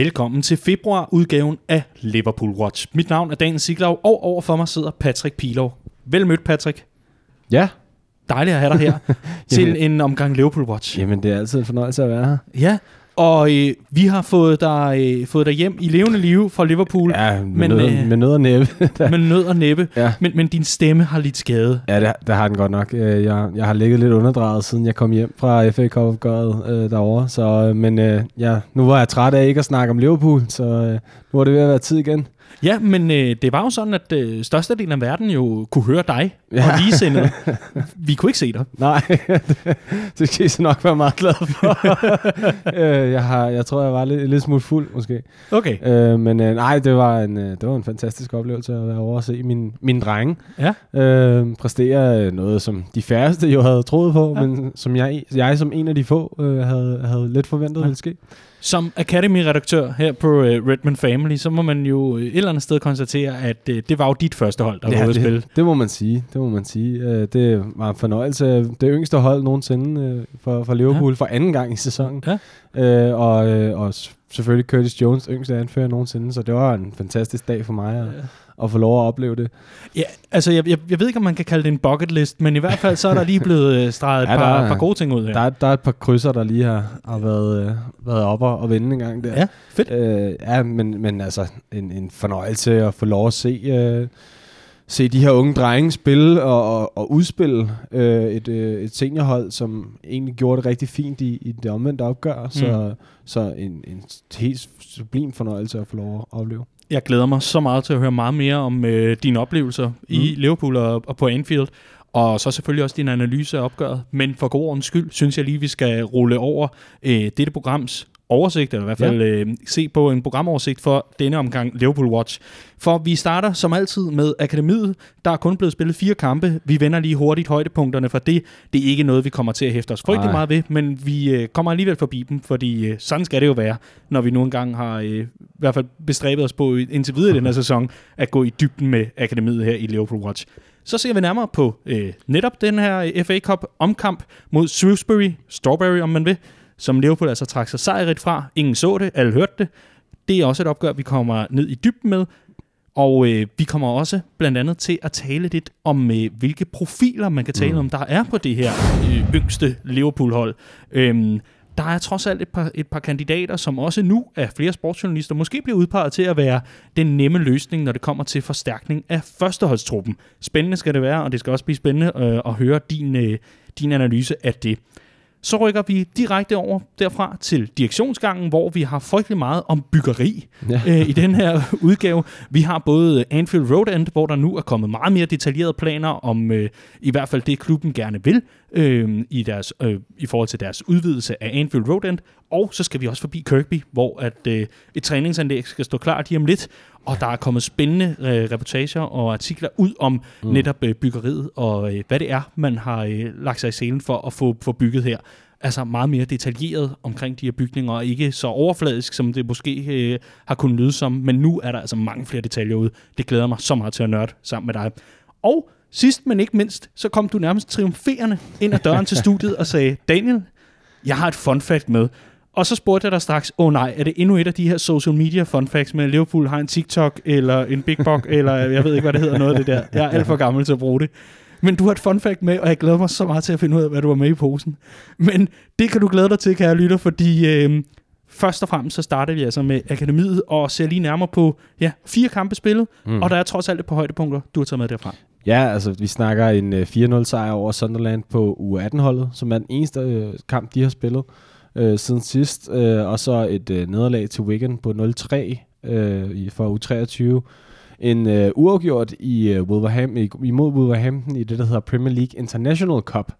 Velkommen til februar-udgaven af Liverpool Watch. Mit navn er Daniel Siglov, og overfor mig sidder Patrick Pilov. Vel mødt, Patrick. Ja. Dejligt at have dig her til en omgang Liverpool Watch. Jamen, det er altid en fornøjelse at være her. Ja, og øh, vi har fået dig, øh, fået dig hjem i levende liv fra Liverpool. Ja, med, Men, nød, øh, med nød og næppe. med nød og næppe. ja. Men, men din stemme har lidt skade. ja, det, det har den godt nok. Øh, Jeg, jeg har ligget lidt underdrejet, siden jeg kom hjem fra FA Cup-opgøret øh, derovre. Så, øh, men øh, ja, nu var jeg træt af ikke at snakke om Liverpool, så øh, nu er det ved at være tid igen. Ja, men øh, det var jo sådan, at øh, størstedelen af verden jo kunne høre dig ja. Og ligesindede. Vi kunne ikke se dig. Nej, det, det skal I så nok være meget glad for. øh, jeg, har, jeg tror, jeg var lidt, lidt smule fuld, måske. Okay. Øh, men øh, nej, det var, en, øh, det var en fantastisk oplevelse at være over og se min, min drenge Ja. øh, præstere noget, som de færreste jo havde troet på, Ja. men som jeg, jeg som en af de få øh, havde, havde lidt forventet Ja. ja. ville ske. Som Academy-redaktør her på uh, Redmond Family, så må man jo øh, et eller andet sted konstatere, at uh, det var jo dit første hold, der var ude at spille. det, må man sige. Det må man sige. Øh, det var en fornøjelse. Det yngste hold nogensinde øh, for, for Liverpool ja. for anden gang i sæsonen. Ja. Øh, og, øh, og selvfølgelig Curtis Jones, yngste anfører nogensinde. Så det var en fantastisk dag for mig at, at få lov at opleve det. Ja, altså jeg, jeg, jeg ved ikke, om man kan kalde det en bucket list, men i hvert fald så er der lige blevet øh, streget et Ja, par, der er- par gode ting ud her. Der, er, der er et par krydser, der lige har, har været, øh, været oppe og og vende en gang der. Ja, fedt. Øh, ja, men, men altså en, en fornøjelse at få lov at se, øh, se de her unge drenge spille og, og, og udspille øh, et, øh, et seniorhold, som egentlig gjorde det rigtig fint i, i det omvendte opgør. Mm. Så, så en, en helt sublim fornøjelse at få lov at opleve. Jeg glæder mig så meget til at høre meget mere om øh, dine oplevelser mm. i Liverpool og, og på Anfield. Og så selvfølgelig også din analyse af opgøret. Men for god ordens skyld, synes jeg lige, vi skal rulle over øh, dette programs oversigt, eller i hvert fald øh, se på en programoversigt for denne omgang Liverpool Watch. For vi starter som altid med akademiet. Der er kun blevet spillet fire kampe. Vi vender lige hurtigt højdepunkterne for det. Det er ikke noget, vi kommer til at hæfte os frygtelig Nej. meget ved, men vi øh, kommer alligevel forbi dem, fordi øh, sådan skal det jo være, når vi nu engang har øh, i hvert fald bestræbet os på indtil videre i den her sæson, at gå i dybden med akademiet her i Liverpool Watch. Så ser vi nærmere på øh, netop den her øh, FA Cup omkamp mod Shrewsbury, Strawberry om man vil, som Liverpool altså trak sig sejrigt fra. Ingen så det, alle hørte det. Det er også et opgør, vi kommer ned i dybden med. Og øh, vi kommer også blandt andet til at tale lidt om, øh, hvilke profiler man kan tale mm. om, der er på det her øh, yngste Liverpool-hold. Øhm, der er trods alt et par, et par kandidater, som også nu af flere sportsjournalister måske bliver udpeget til at være den nemme løsning, når det kommer til forstærkning af førsteholdstruppen. Spændende skal det være, og det skal også blive spændende øh, at høre din, øh, din analyse af det. Så rykker vi direkte over derfra til direktionsgangen, hvor vi har frygtelig meget om byggeri Ja. øh, i den her udgave. Vi har både Anfield Road End, hvor der nu er kommet meget mere detaljerede planer om øh, i hvert fald det, klubben gerne vil øh, i, deres, øh, i forhold til deres udvidelse af Anfield Road End. Og så skal vi også forbi Kirkby, hvor at, øh, et træningsanlæg skal stå klar lige om lidt. Og der er kommet spændende øh, reportager og artikler ud om mm. netop øh, byggeriet og øh, hvad det er, man har øh, lagt sig i selen for at få, få bygget her altså meget mere detaljeret omkring de her bygninger, og ikke så overfladisk, som det måske øh, har kunnet lyde som, men nu er der altså mange flere detaljer ude. Det glæder mig så meget til at nørde sammen med dig. Og sidst, men ikke mindst, så kom du nærmest triumferende ind ad døren til studiet og sagde, Daniel, jeg har et fun fact med. Og så spurgte jeg dig straks, åh oh, nej, er det endnu et af de her social media fun facts med, Liverpool har en TikTok, eller en Big Bok, eller jeg ved ikke, hvad det hedder, noget af det der. Jeg er alt for gammel til at bruge det. Men du har et fun fact med, og jeg glæder mig så meget til at finde ud af, hvad du har med i posen. Men det kan du glæde dig til, kære lytter, fordi øh, først og fremmest så starter vi altså med akademiet, og ser lige nærmere på ja, fire kampe spillet, mm. og der er trods alt et par højdepunkter, du har taget med derfra. Ja, altså vi snakker en øh, 4-0 sejr over Sunderland på U18-holdet, som er den eneste øh, kamp, de har spillet øh, siden sidst. Øh, og så et øh, nederlag til Wigan på 0-3 øh, i- for U23. En øh, uafgjort i, øh, Wolverhampton, imod Wolverhampton i det, der hedder Premier League International Cup,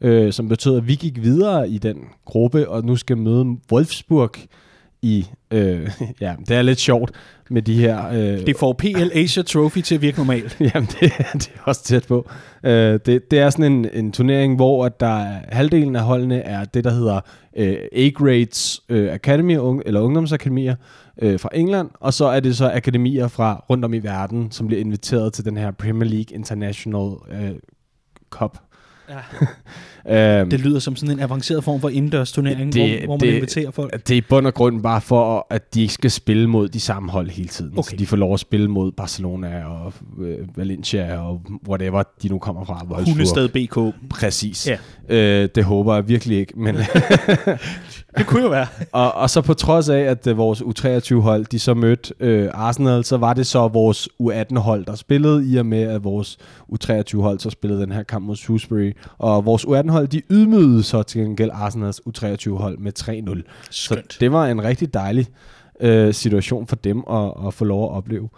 øh, som betød, at vi gik videre i den gruppe, og nu skal møde Wolfsburg i... Øh, ja, det er lidt sjovt med de her... Øh, Det får PL Asia Trophy til at virke normalt. Jamen, det, det er også tæt på. Uh, det, det er sådan en, en turnering, hvor at der er, halvdelen af holdene er det, der hedder uh, A-grades uh, Academy, ung, eller ungdomsakademier uh, fra England, og så er det så akademier fra rundt om i verden, som bliver inviteret til den her Premier League International uh, Cup. øhm, Det lyder som sådan en avanceret form for indendørs turnering, Det- hvor, hvor man det- inviterer folk. det er i bund og grund bare for, at de ikke skal spille mod de samme hold hele tiden. Okay. Så de får lov at spille mod Barcelona og øh, Valencia og whatever de nu kommer fra. Wolfsburg. Hundested BK. Præcis. Ja. Øh, det håber jeg virkelig ikke. Men Det kunne jo være. og, og så på trods af, at øh, vores U23-hold, de så mødte øh, Arsenal, så var det så vores U18-hold, der spillede, i og med, at vores U23-hold så spillede den her kamp mod Shrewsbury. Og vores U18-hold, de ydmygede så til gengæld Arsenals U23-hold med 3-0. Skønt. Så det var en rigtig dejlig øh, situation for dem at, at få lov at opleve.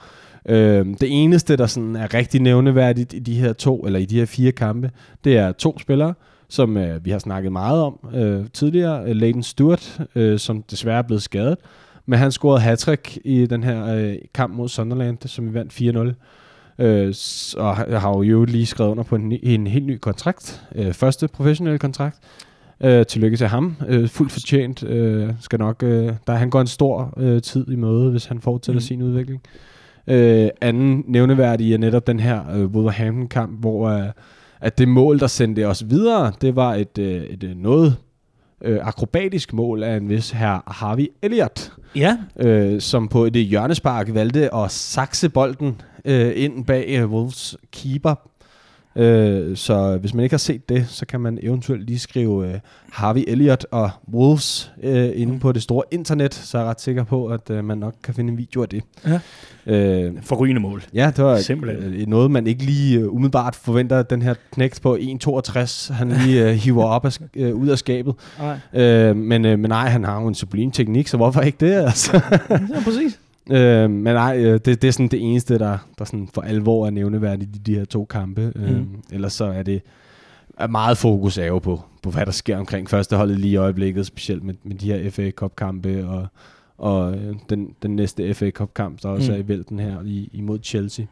Øh, det eneste, der sådan er rigtig nævneværdigt i de her to, eller i de her fire kampe, det er to spillere, som øh, vi har snakket meget om øh, tidligere. Øh, Leighton Stewart, øh, som desværre er blevet skadet, men han scorede hat i den her øh, kamp mod Sunderland, som vi vandt 4-0. Øh, og har jo lige skrevet under på en, en helt ny kontrakt. Øh, første professionelle kontrakt. Øh, tillykke til ham. Øh, fuldt fortjent. Øh, skal nok, øh, der han går en stor øh, tid i møde, hvis han fortsætter Mm. sin udvikling. Øh, anden nævneværdig er netop den her øh, Wolverhampton-kamp, hvor øh, at det mål, der sendte os videre, det var et, øh, et øh, noget øh, akrobatisk mål af en vis her Harvey Elliott, Ja, øh, som på et hjørnespark valgte at sakse bolden øh, ind bag øh, Wolves keeper. Øh, så hvis man ikke har set det, så kan man eventuelt lige skrive øh, Harvey Elliott og Wolves øh, inde på det store internet, så er jeg ret sikker på, at øh, man nok kan finde en video af det. Ja. Øh, forrygende mål. Ja, det var Simpelthen. øh, noget, man ikke lige øh, umiddelbart forventer, at den her knægt på 1,62, han lige øh, hiver op af, øh, ud af skabet. Nej. Øh, men, øh, men nej, han har jo en sublim teknik, så hvorfor ikke det? Altså? Ja, præcis. Øh, men nej, øh, det, det er sådan det eneste, der, der sådan for alvor er nævneværdigt i de her to kampe. Øh, Mm. ellers så er det er meget fokus er jo på, på, hvad der sker omkring førsteholdet lige i øjeblikket, specielt med, med de her FA Cup-kampe og, og øh, den, den næste FA Cup-kamp, der også mm. er i vælten her i, imod Chelsea.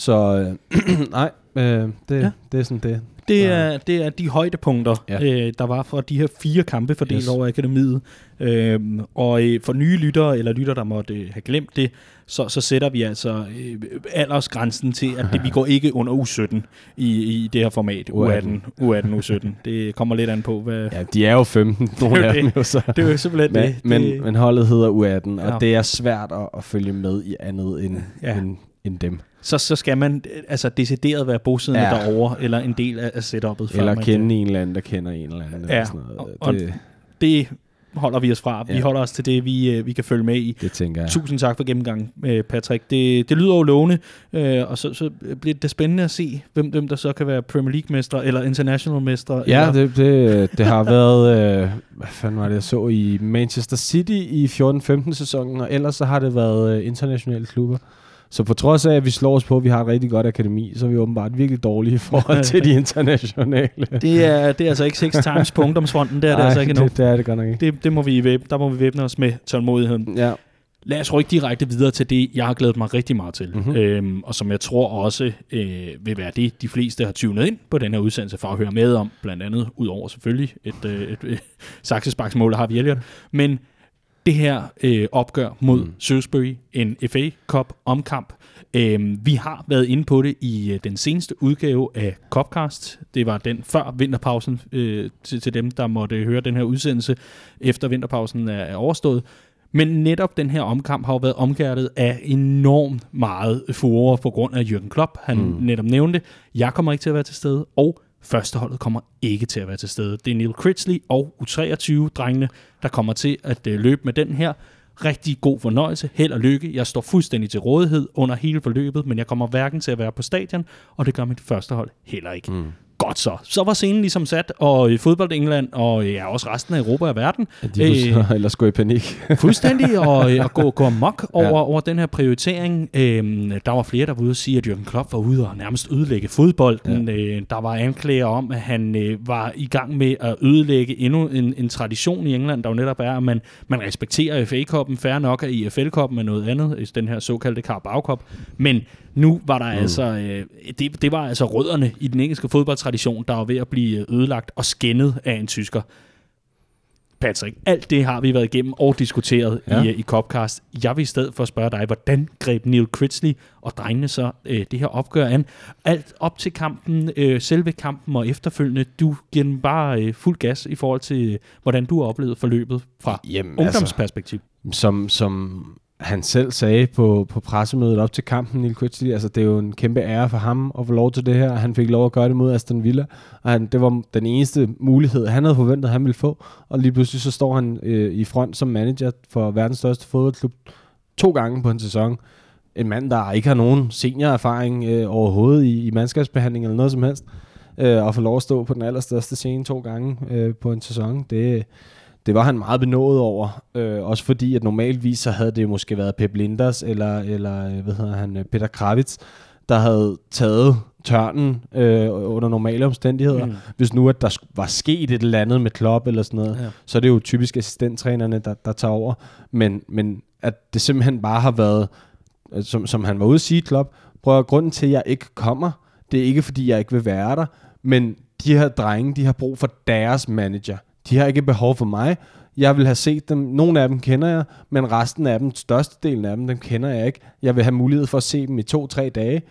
Så øh, nej, øh, det, Ja. det er sådan det. Det er, det er de højdepunkter, ja. Øh, der var for de her fire kampe fordelt yes. Over akademiet. Øhm, og øh, for nye lyttere, eller lyttere, der måtte øh, have glemt det, så, så sætter vi altså øh, aldersgrænsen til, at det, vi går ikke under U17 i, i det her format. U18, U18, U17. Det kommer lidt an på, hvad... Ja, de er jo 15, nogle af det. dem jo så. Det er jo simpelthen Men, det. men, det men holdet hedder U18, og Ja. det er svært at, at følge med i andet end, ja. end, end dem. Så, så skal man øh, altså decideret være bosiddende ja. Derovre, eller en del af, af setup'et. Eller kende en eller anden, der kender en eller anden. Ja, Eller sådan og- noget. og- Det, Det holder vi os fra. Vi Ja. holder os til det, vi, øh, vi kan følge med i. det tænker jeg. Tusind tak for gennemgangen, øh, Patrick. Det, det lyder jo lovende, og så, så bliver det spændende at se, hvem, hvem der så kan være Premier League-mestre eller International-mestre. Ja, eller, det, det, det har været, øh, hvad fanden var det, jeg så i Manchester City i 14-15 sæsonen, og ellers så har det været øh, internationale klubber. Så på trods af, at vi slår os på, at vi har et rigtig godt akademi, så er vi åbenbart virkelig dårlige i forhold til de internationale. det, er, det er altså ikke seks times på ungdomsfronten, det er det Ej, altså ikke endnu. det, det er det godt nok ikke. Det, det må vi, væb- der må vi væbne os med tålmodigheden. Ja. Lad os rykke direkte videre til det, jeg har glædet mig rigtig meget til. Mm-hmm. Mhm. Øhm, og som jeg tror også øh, vil være det, de fleste har tunet ind på den her udsendelse for at høre med om. Blandt andet, udover selvfølgelig et, øh, et, et saksesparksmål, har vi Elliot. Men det her øh, opgør mod mm. Shrewsbury, en FA Cup omkamp. Øhm, vi har været inde på det i øh, den seneste udgave af Copcast. Det var den før vinterpausen øh, til, til dem, der måtte høre den her udsendelse, efter vinterpausen er, er overstået. Men netop den her omkamp har jo været omgærdet af enormt meget furore på grund af Jürgen Klopp. Han. Mm. netop nævnte, jeg kommer ikke til at være til stede, og førsteholdet kommer ikke til at være til stede. Det er Neil Critchley og U23-drengene, der kommer til at øh, løbe med den her. Rigtig god fornøjelse, held og lykke. Jeg står fuldstændig til rådighed under hele forløbet, men jeg kommer hverken til at være på stadion, og det gør mit førstehold heller ikke. Mm. Godt så. Så var scenen ligesom sat, og øh, fodbold England, og øh, ja, også resten af Europa og verden, De kunne så ellers gå i panik. fuldstændig og, øh, og gå, gå amok over, ja. Over den her prioritering. Øhm, der var flere, der var ude og sige, at Jürgen Klopp var ude og nærmest ødelægge fodbolden. Ja. Øh, der var anklager om, at han øh, var i gang med at ødelægge endnu en, en tradition i England, der jo netop er, at man, man respekterer FA-koppen. Færre nok, at IFL-koppen er noget andet, øh, den her såkaldte Carabao Cup. Men nu var der mm. altså, øh, det, det var altså rødderne i den engelske fodboldtradition, der var ved at blive ødelagt og skændet af en tysker. Patrick, alt det har vi været igennem og diskuteret Ja. i, i Copcast. Jeg vil i stedet for spørge dig, hvordan greb Neil Critchley og drengene så øh, det her opgør an? Alt op til kampen, øh, selve kampen og efterfølgende, du giver den bare øh, fuld gas i forhold til, øh, hvordan du har oplevet forløbet fra Jamen, ungdomsperspektiv. som, som han selv sagde på, på pressemødet op til kampen, Neil Critchley, altså det er jo en kæmpe ære for ham at få lov til det her. Han fik lov at gøre det mod Aston Villa, og han, det var den eneste mulighed, han havde forventet, at han ville få. Og lige pludselig så står han øh, i front som manager for verdens største fodboldklub to gange på en sæson. En mand, der ikke har nogen seniorerfaring øh, overhovedet i, i mandskabsbehandling eller noget som helst, øh, og få lov at stå på den allerstørste scene to gange øh, på en sæson, det, det var han meget benået over. Øh, også fordi, at normalvis så havde det måske været Pep Linders eller, eller øh, hvad hedder han, øh, Peter Kravitz, der havde taget tørnen øh, under normale omstændigheder. Mm. Hvis nu, at der var sket et eller andet med Klopp eller sådan noget, Ja. så er det jo typisk assistenttrænerne, der, der tager over. Men, men at det simpelthen bare har været, øh, som, som han var ude at sige, Klopp, prøv at grunden til, at jeg ikke kommer, det er ikke, fordi jeg ikke vil være der, men de her drenge, de har brug for deres manager. De har ikke behov for mig. Jeg vil have set dem. Nogle af dem kender jeg, men resten af dem, størstedelen af dem, dem kender jeg ikke. Jeg vil have mulighed for at se dem i to-tre dage,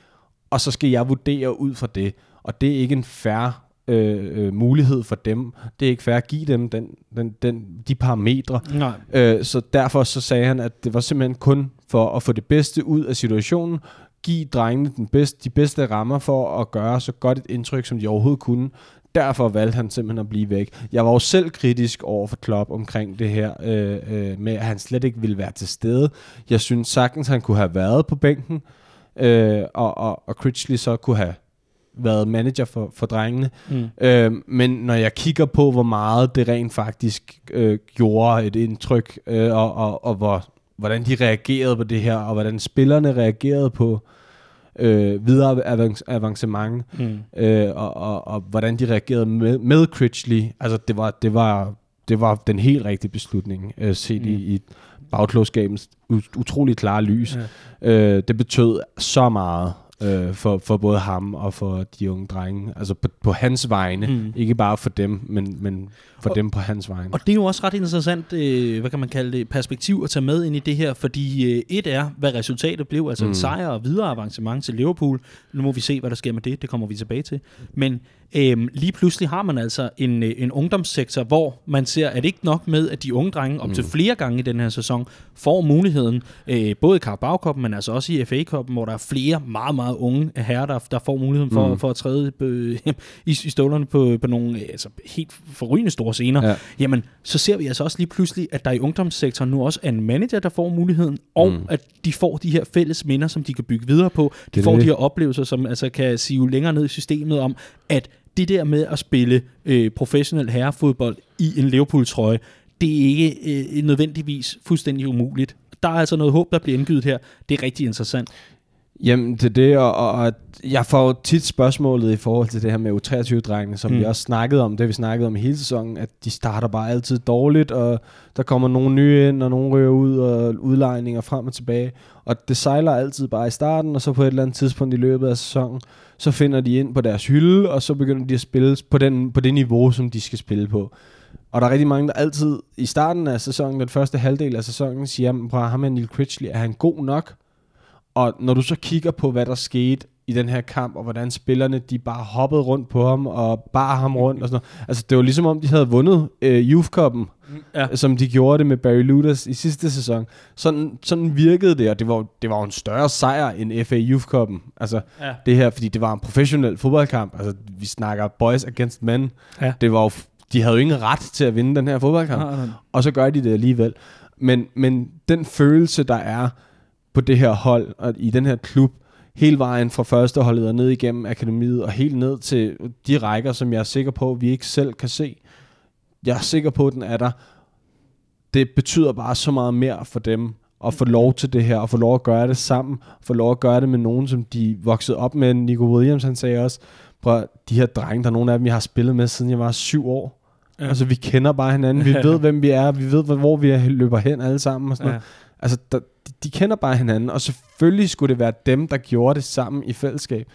og så skal jeg vurdere ud fra det. Og det er ikke en færre øh, øh, mulighed for dem. Det er ikke fair at give dem den, den, den, de parametre. Nej. Øh, så derfor så sagde han, at det var simpelthen kun for at få det bedste ud af situationen, give drengene den bedste, de bedste rammer for at gøre så godt et indtryk, som de overhovedet kunne. Derfor valgte han simpelthen at blive væk. Jeg var jo selv kritisk over for Klopp omkring det her, øh, øh, med at han slet ikke ville være til stede. Jeg synes sagtens, han kunne have været på bænken, øh, og, og, og Critchley så kunne have været manager for, for drengene. Mm. Øh, men når jeg kigger på, hvor meget det rent faktisk øh, gjorde et indtryk, øh, og, og, og hvor, hvordan de reagerede på det her, og hvordan spillerne reagerede på øh, videre avan- avancement, Mm. øh, og, og, og hvordan de reagerede med, med Critchley, altså det var, det var, det var den helt rigtige beslutning, øh, set mm. i, i bagklogskabens ut- utrolig klare lys. Ja. Øh, det betød så meget øh, for, for både ham og for de unge drenge. Altså på, på hans vegne. Mm. Ikke bare for dem, men, men for Og- dem på hans vegne. Og det er jo også ret interessant, øh, hvad kan man kalde det, perspektiv at tage med ind i det her, fordi øh, et er, hvad resultatet blev, altså mm. en sejr og videre avancement til Liverpool. Nu må vi se, hvad der sker med det, det kommer vi tilbage til. Men øh, lige pludselig har man altså en, øh, en ungdomssektor, hvor man ser, at ikke nok med, at de unge drenge op til Mm. flere gange i den her sæson får muligheden, øh, både i Carabao men altså også i FA Cup'en, hvor der er flere meget, meget unge herrer, der, der får muligheden for, mm. For at træde øh, i, i stålerne på, på nogle øh, altså, helt forrygende store scener. Ja. Jamen, så ser vi altså også lige pludselig, at der i ungdomssektoren nu også er en manager, der får muligheden, og mm. At de får de her fælles minder, som de kan bygge videre på. De Det får det. de her oplevelser, som altså kan sive længere ned i systemet om, at det der med at spille øh, professionel herrefodbold i en Liverpool-trøje, det er ikke øh, nødvendigvis fuldstændig umuligt. Der er altså noget håb, der bliver indgydet her. Det er rigtig interessant. Jamen, det er det, og, og, jeg får jo tit spørgsmålet i forhold til det her med U23-drengene, som Mm. mm. vi også snakkede om, det vi snakkede om hele sæsonen, at de starter bare altid dårligt, og der kommer nogle nye ind, og nogle ryger ud, og udlejninger frem og tilbage. Og det sejler altid bare i starten, og så på et eller andet tidspunkt i løbet af sæsonen, så finder de ind på deres hylde, og så begynder de at spille på, den, på det niveau, som de skal spille på. Og der er rigtig mange, der altid i starten af sæsonen, den første halvdel af sæsonen, siger, "Jamen, prøv at ham her Neil Critchley, er han god nok? Og når du så kigger på, hvad der skete i den her kamp, og hvordan spillerne, de bare hoppede rundt på ham, og bar ham rundt og sådan noget. Altså, det var ligesom om, de havde vundet øh, Youth Cup'en, Ja. som de gjorde det med Barry Luthers i sidste sæson. Sådan, sådan virkede det, og det var, det var en større sejr end FA Youth Cup'en. Altså, Ja. det her, fordi det var en professionel fodboldkamp. Altså, vi snakker boys against men. Ja. Det var jo, de havde jo ingen ret til at vinde den her fodboldkamp Nej, nej. og så gør de det alligevel. Men, men den følelse, der er på det her hold, og i den her klub, hele vejen fra første holdet og ned igennem akademiet, og helt ned til de rækker, som jeg er sikker på, vi ikke selv kan se. Jeg er sikker på, at den er der. Det betyder bare så meget mere for dem, at få lov til det her, og få lov at gøre det sammen, få lov at gøre det med nogen, som de voksede op med. Nico Williams, han sagde også, prøv, de her drenge, der er nogle af dem, jeg har spillet med, siden jeg var syv år. Ja. Altså, vi kender bare hinanden. Vi ved, hvem vi er. Vi ved, hvor vi løber hen alle sammen. Og sådan Ja. noget. Altså, der, de, de kender bare hinanden. Og selvfølgelig skulle det være dem, der gjorde det sammen i fællesskab.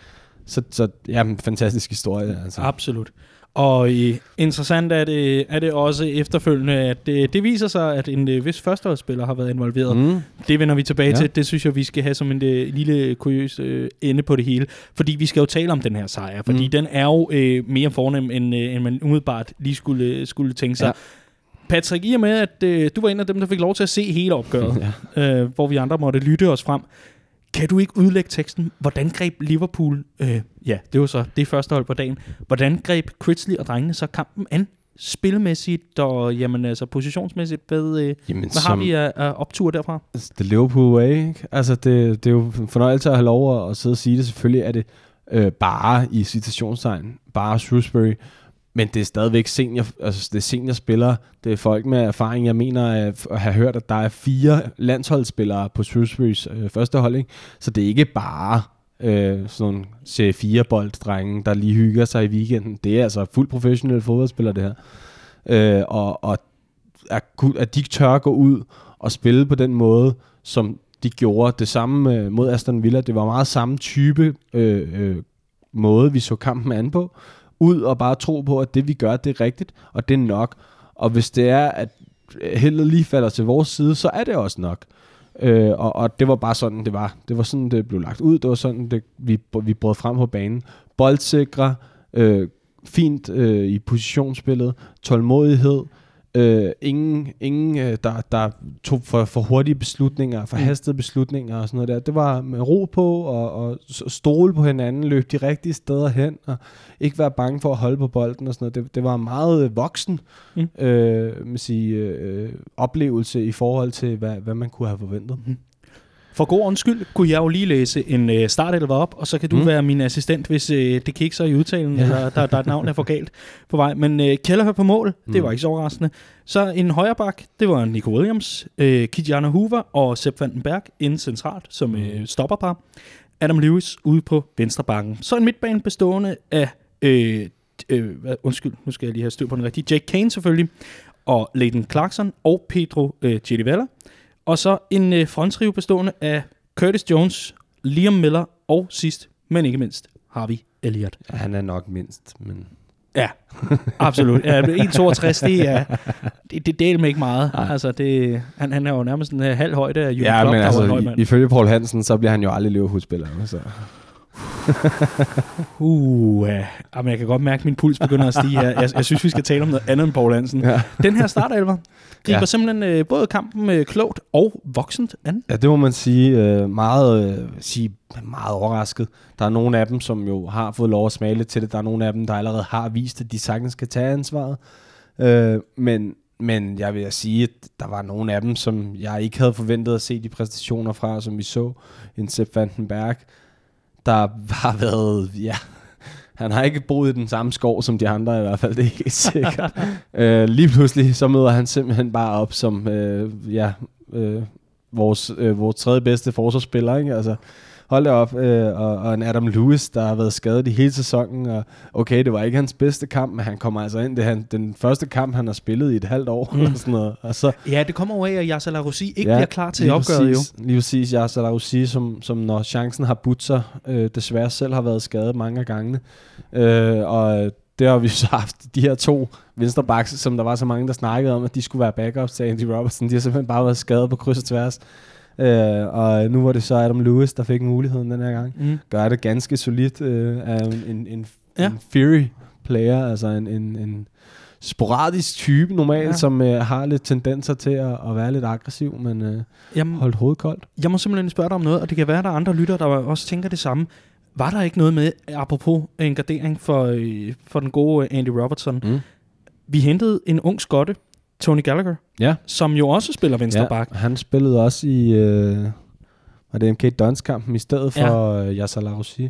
Så, så ja, en fantastisk historie. Altså. Absolut. Og øh, interessant er det, er det også efterfølgende, at det, det viser sig, at en øh, vis førsteholdsspiller har været involveret. Mm. Det vender vi tilbage Ja. til. Det synes jeg, vi skal have som en øh, lille kuriøs øh, ende på det hele. Fordi vi skal jo tale om den her sejr. Fordi mm. den er jo øh, mere fornem, end, øh, end man umiddelbart lige skulle, skulle tænke sig. Ja. Patrick, i og med, at øh, du var en af dem, der fik lov til at se hele opgøret, Ja. øh, hvor vi andre måtte lytte os frem. Kan du ikke udlægge teksten? Hvordan greb Liverpool, øh, ja, det var så det første hold på dagen, hvordan greb Critsley og drengene så kampen an? Spilmæssigt og jamen, altså, positionsmæssigt, hvad, øh, Jamen, hvad har vi af, af optur derfra? Altså, Det er Liverpool way, ikke? Altså, det, det er jo en fornøjelse at have lov at, at sidde og sige det. Selvfølgelig er det øh, bare i citationstegn, bare Shrewsbury, men det er stadigvæk senior, altså det er seniorspillere, det er folk med erfaring. Jeg mener at, have hørt, at der er fire landsholdsspillere på Shrewsburys øh, første hold, ikke? Så det er ikke bare øh, sådan nogle C4-bolddrenge, der lige hygger sig i weekenden. Det er altså fuldt professionelle fodboldspillere, det her. Øh, og, og at, at de tør at gå ud og spille på den måde, som de gjorde. Det samme øh, mod Aston Villa. Det var meget samme type øh, øh, måde, vi så kampen an på. Ud og bare tro på, at det vi gør, det er rigtigt, og det er nok. Og hvis det er, at øh, heldet lige falder til vores side, så er det også nok. Øh, og, og det var bare sådan, det var. Det var sådan, det blev lagt ud. Det var sådan, det, vi, vi brød frem på banen. Boldsikre, øh, fint øh, i positionsspillet, tålmodighed, øh, ingen, ingen øh, der, der tog for, for hurtige beslutninger, for hastede beslutninger og sådan noget der. Det var med ro på og, og stole på hinanden, løbe de rigtige steder hen og ikke være bange for at holde på bolden og sådan noget. Det, det var meget øh, voksen Mm. øh, man sige, øh, oplevelse i forhold til, hvad, hvad man kunne have forventet. For god ordens skyld kunne jeg jo lige læse en øh, startelver op, og så kan du Mm. mm. være min assistent, hvis øh, det kikser i udtalen, Ja. eller der, der er et navn, der er for galt på vej. Men øh, Kelleher på mål, det Mm. var ikke så overraskende. Så en højre bak, det var Nico Williams, øh, Kijana Hoover og Sepp Vandenberg inden centralt som øh, stopperpar. Adam Lewis ude på venstre bakken. Så en midtbane bestående af, øh, øh, undskyld, nu skal jeg lige have styr på den rigtige, Jake Kane selvfølgelig, og Leighton Clarkson og Pedro øh, Chirivella. Og så en øh, fronttrio bestående af Curtis Jones, Liam Miller og sidst, men ikke mindst, Harvey Elliott. Ja, han er nok mindst, men... Ja, absolut. Ja, 1,62, det er det, det deler mig ikke meget. Nej. Altså, det, han, han er jo nærmest en uh, halv højde af Jürgen Ja, Klopp, men altså, mand. i- ifølge Paul Hansen, så bliver han jo aldrig Liverpool-spiller. Så. Uh. Jamen, jeg kan godt mærke, at min puls begynder at stige her. Jeg, jeg synes, vi skal tale om noget andet end Paul Hansen. Ja. Den her startelver griber Ja. ja. simpelthen øh, både kampen øh, klogt og voksent an. Ja, det må man sige. Øh, meget, øh, sige meget overrasket. Der er nogle af dem, som jo har fået lov at smage lidt til det. Der er nogle af dem, der allerede har vist, at de sagtens kan tage ansvaret. Øh, men, men jeg vil sige, at der var nogle af dem, som jeg ikke havde forventet at se de præstationer fra, som vi så. En Sepp Vandenberg, der har været, ja, han har ikke boet i den samme skov som de andre i hvert fald, det er helt sikkert. øh, lige pludselig, så møder han simpelthen bare op som, øh, ja, øh, vores, øh, vores tredje bedste forsvarsspiller, ikke? Altså, hold da op, øh, og, og en Adam Lewis, der har været skadet i hele sæsonen, og okay, det var ikke hans bedste kamp, men han kommer altså ind, det er han, den første kamp, han har spillet i et halvt år, mm. og sådan noget, og så Ja, det kommer jo af, at Yasser Larossi ikke ja, bliver klar til opgøret jo. Lige præcis, jo sige, som, som når chancen har budt sig, øh, desværre selv har været skadet mange af gangene. Øh, og det har vi så haft de her to venstrebacks, som der var så mange, der snakkede om, at de skulle være backups til Andy Robertson. De har simpelthen bare været skadet på kryds og tværs. Øh, og nu var det så Adam Lewis, der fik muligheden den her gang. Mm. Gør det ganske solidt øh, af en, en, en, Ja. en Fury player, altså en, en, en sporadisk type normalt, Ja. som øh, har lidt tendenser til at, at være lidt aggressiv, men øh, Jamen, holdt hovedet koldt. Jeg må simpelthen spørge dig om noget, og det kan være, at der er andre lyttere, der også tænker det samme. Var der ikke noget med, apropos en gardering for, øh, for den gode Andy Robertson? Mm. Vi hentede en ung skotte, Tony Gallagher, Ja. som jo også spiller venstre ja, bak. han spillede også i øh, var det MK Dons-kampen i stedet for ja. øh, Yasser Larossi.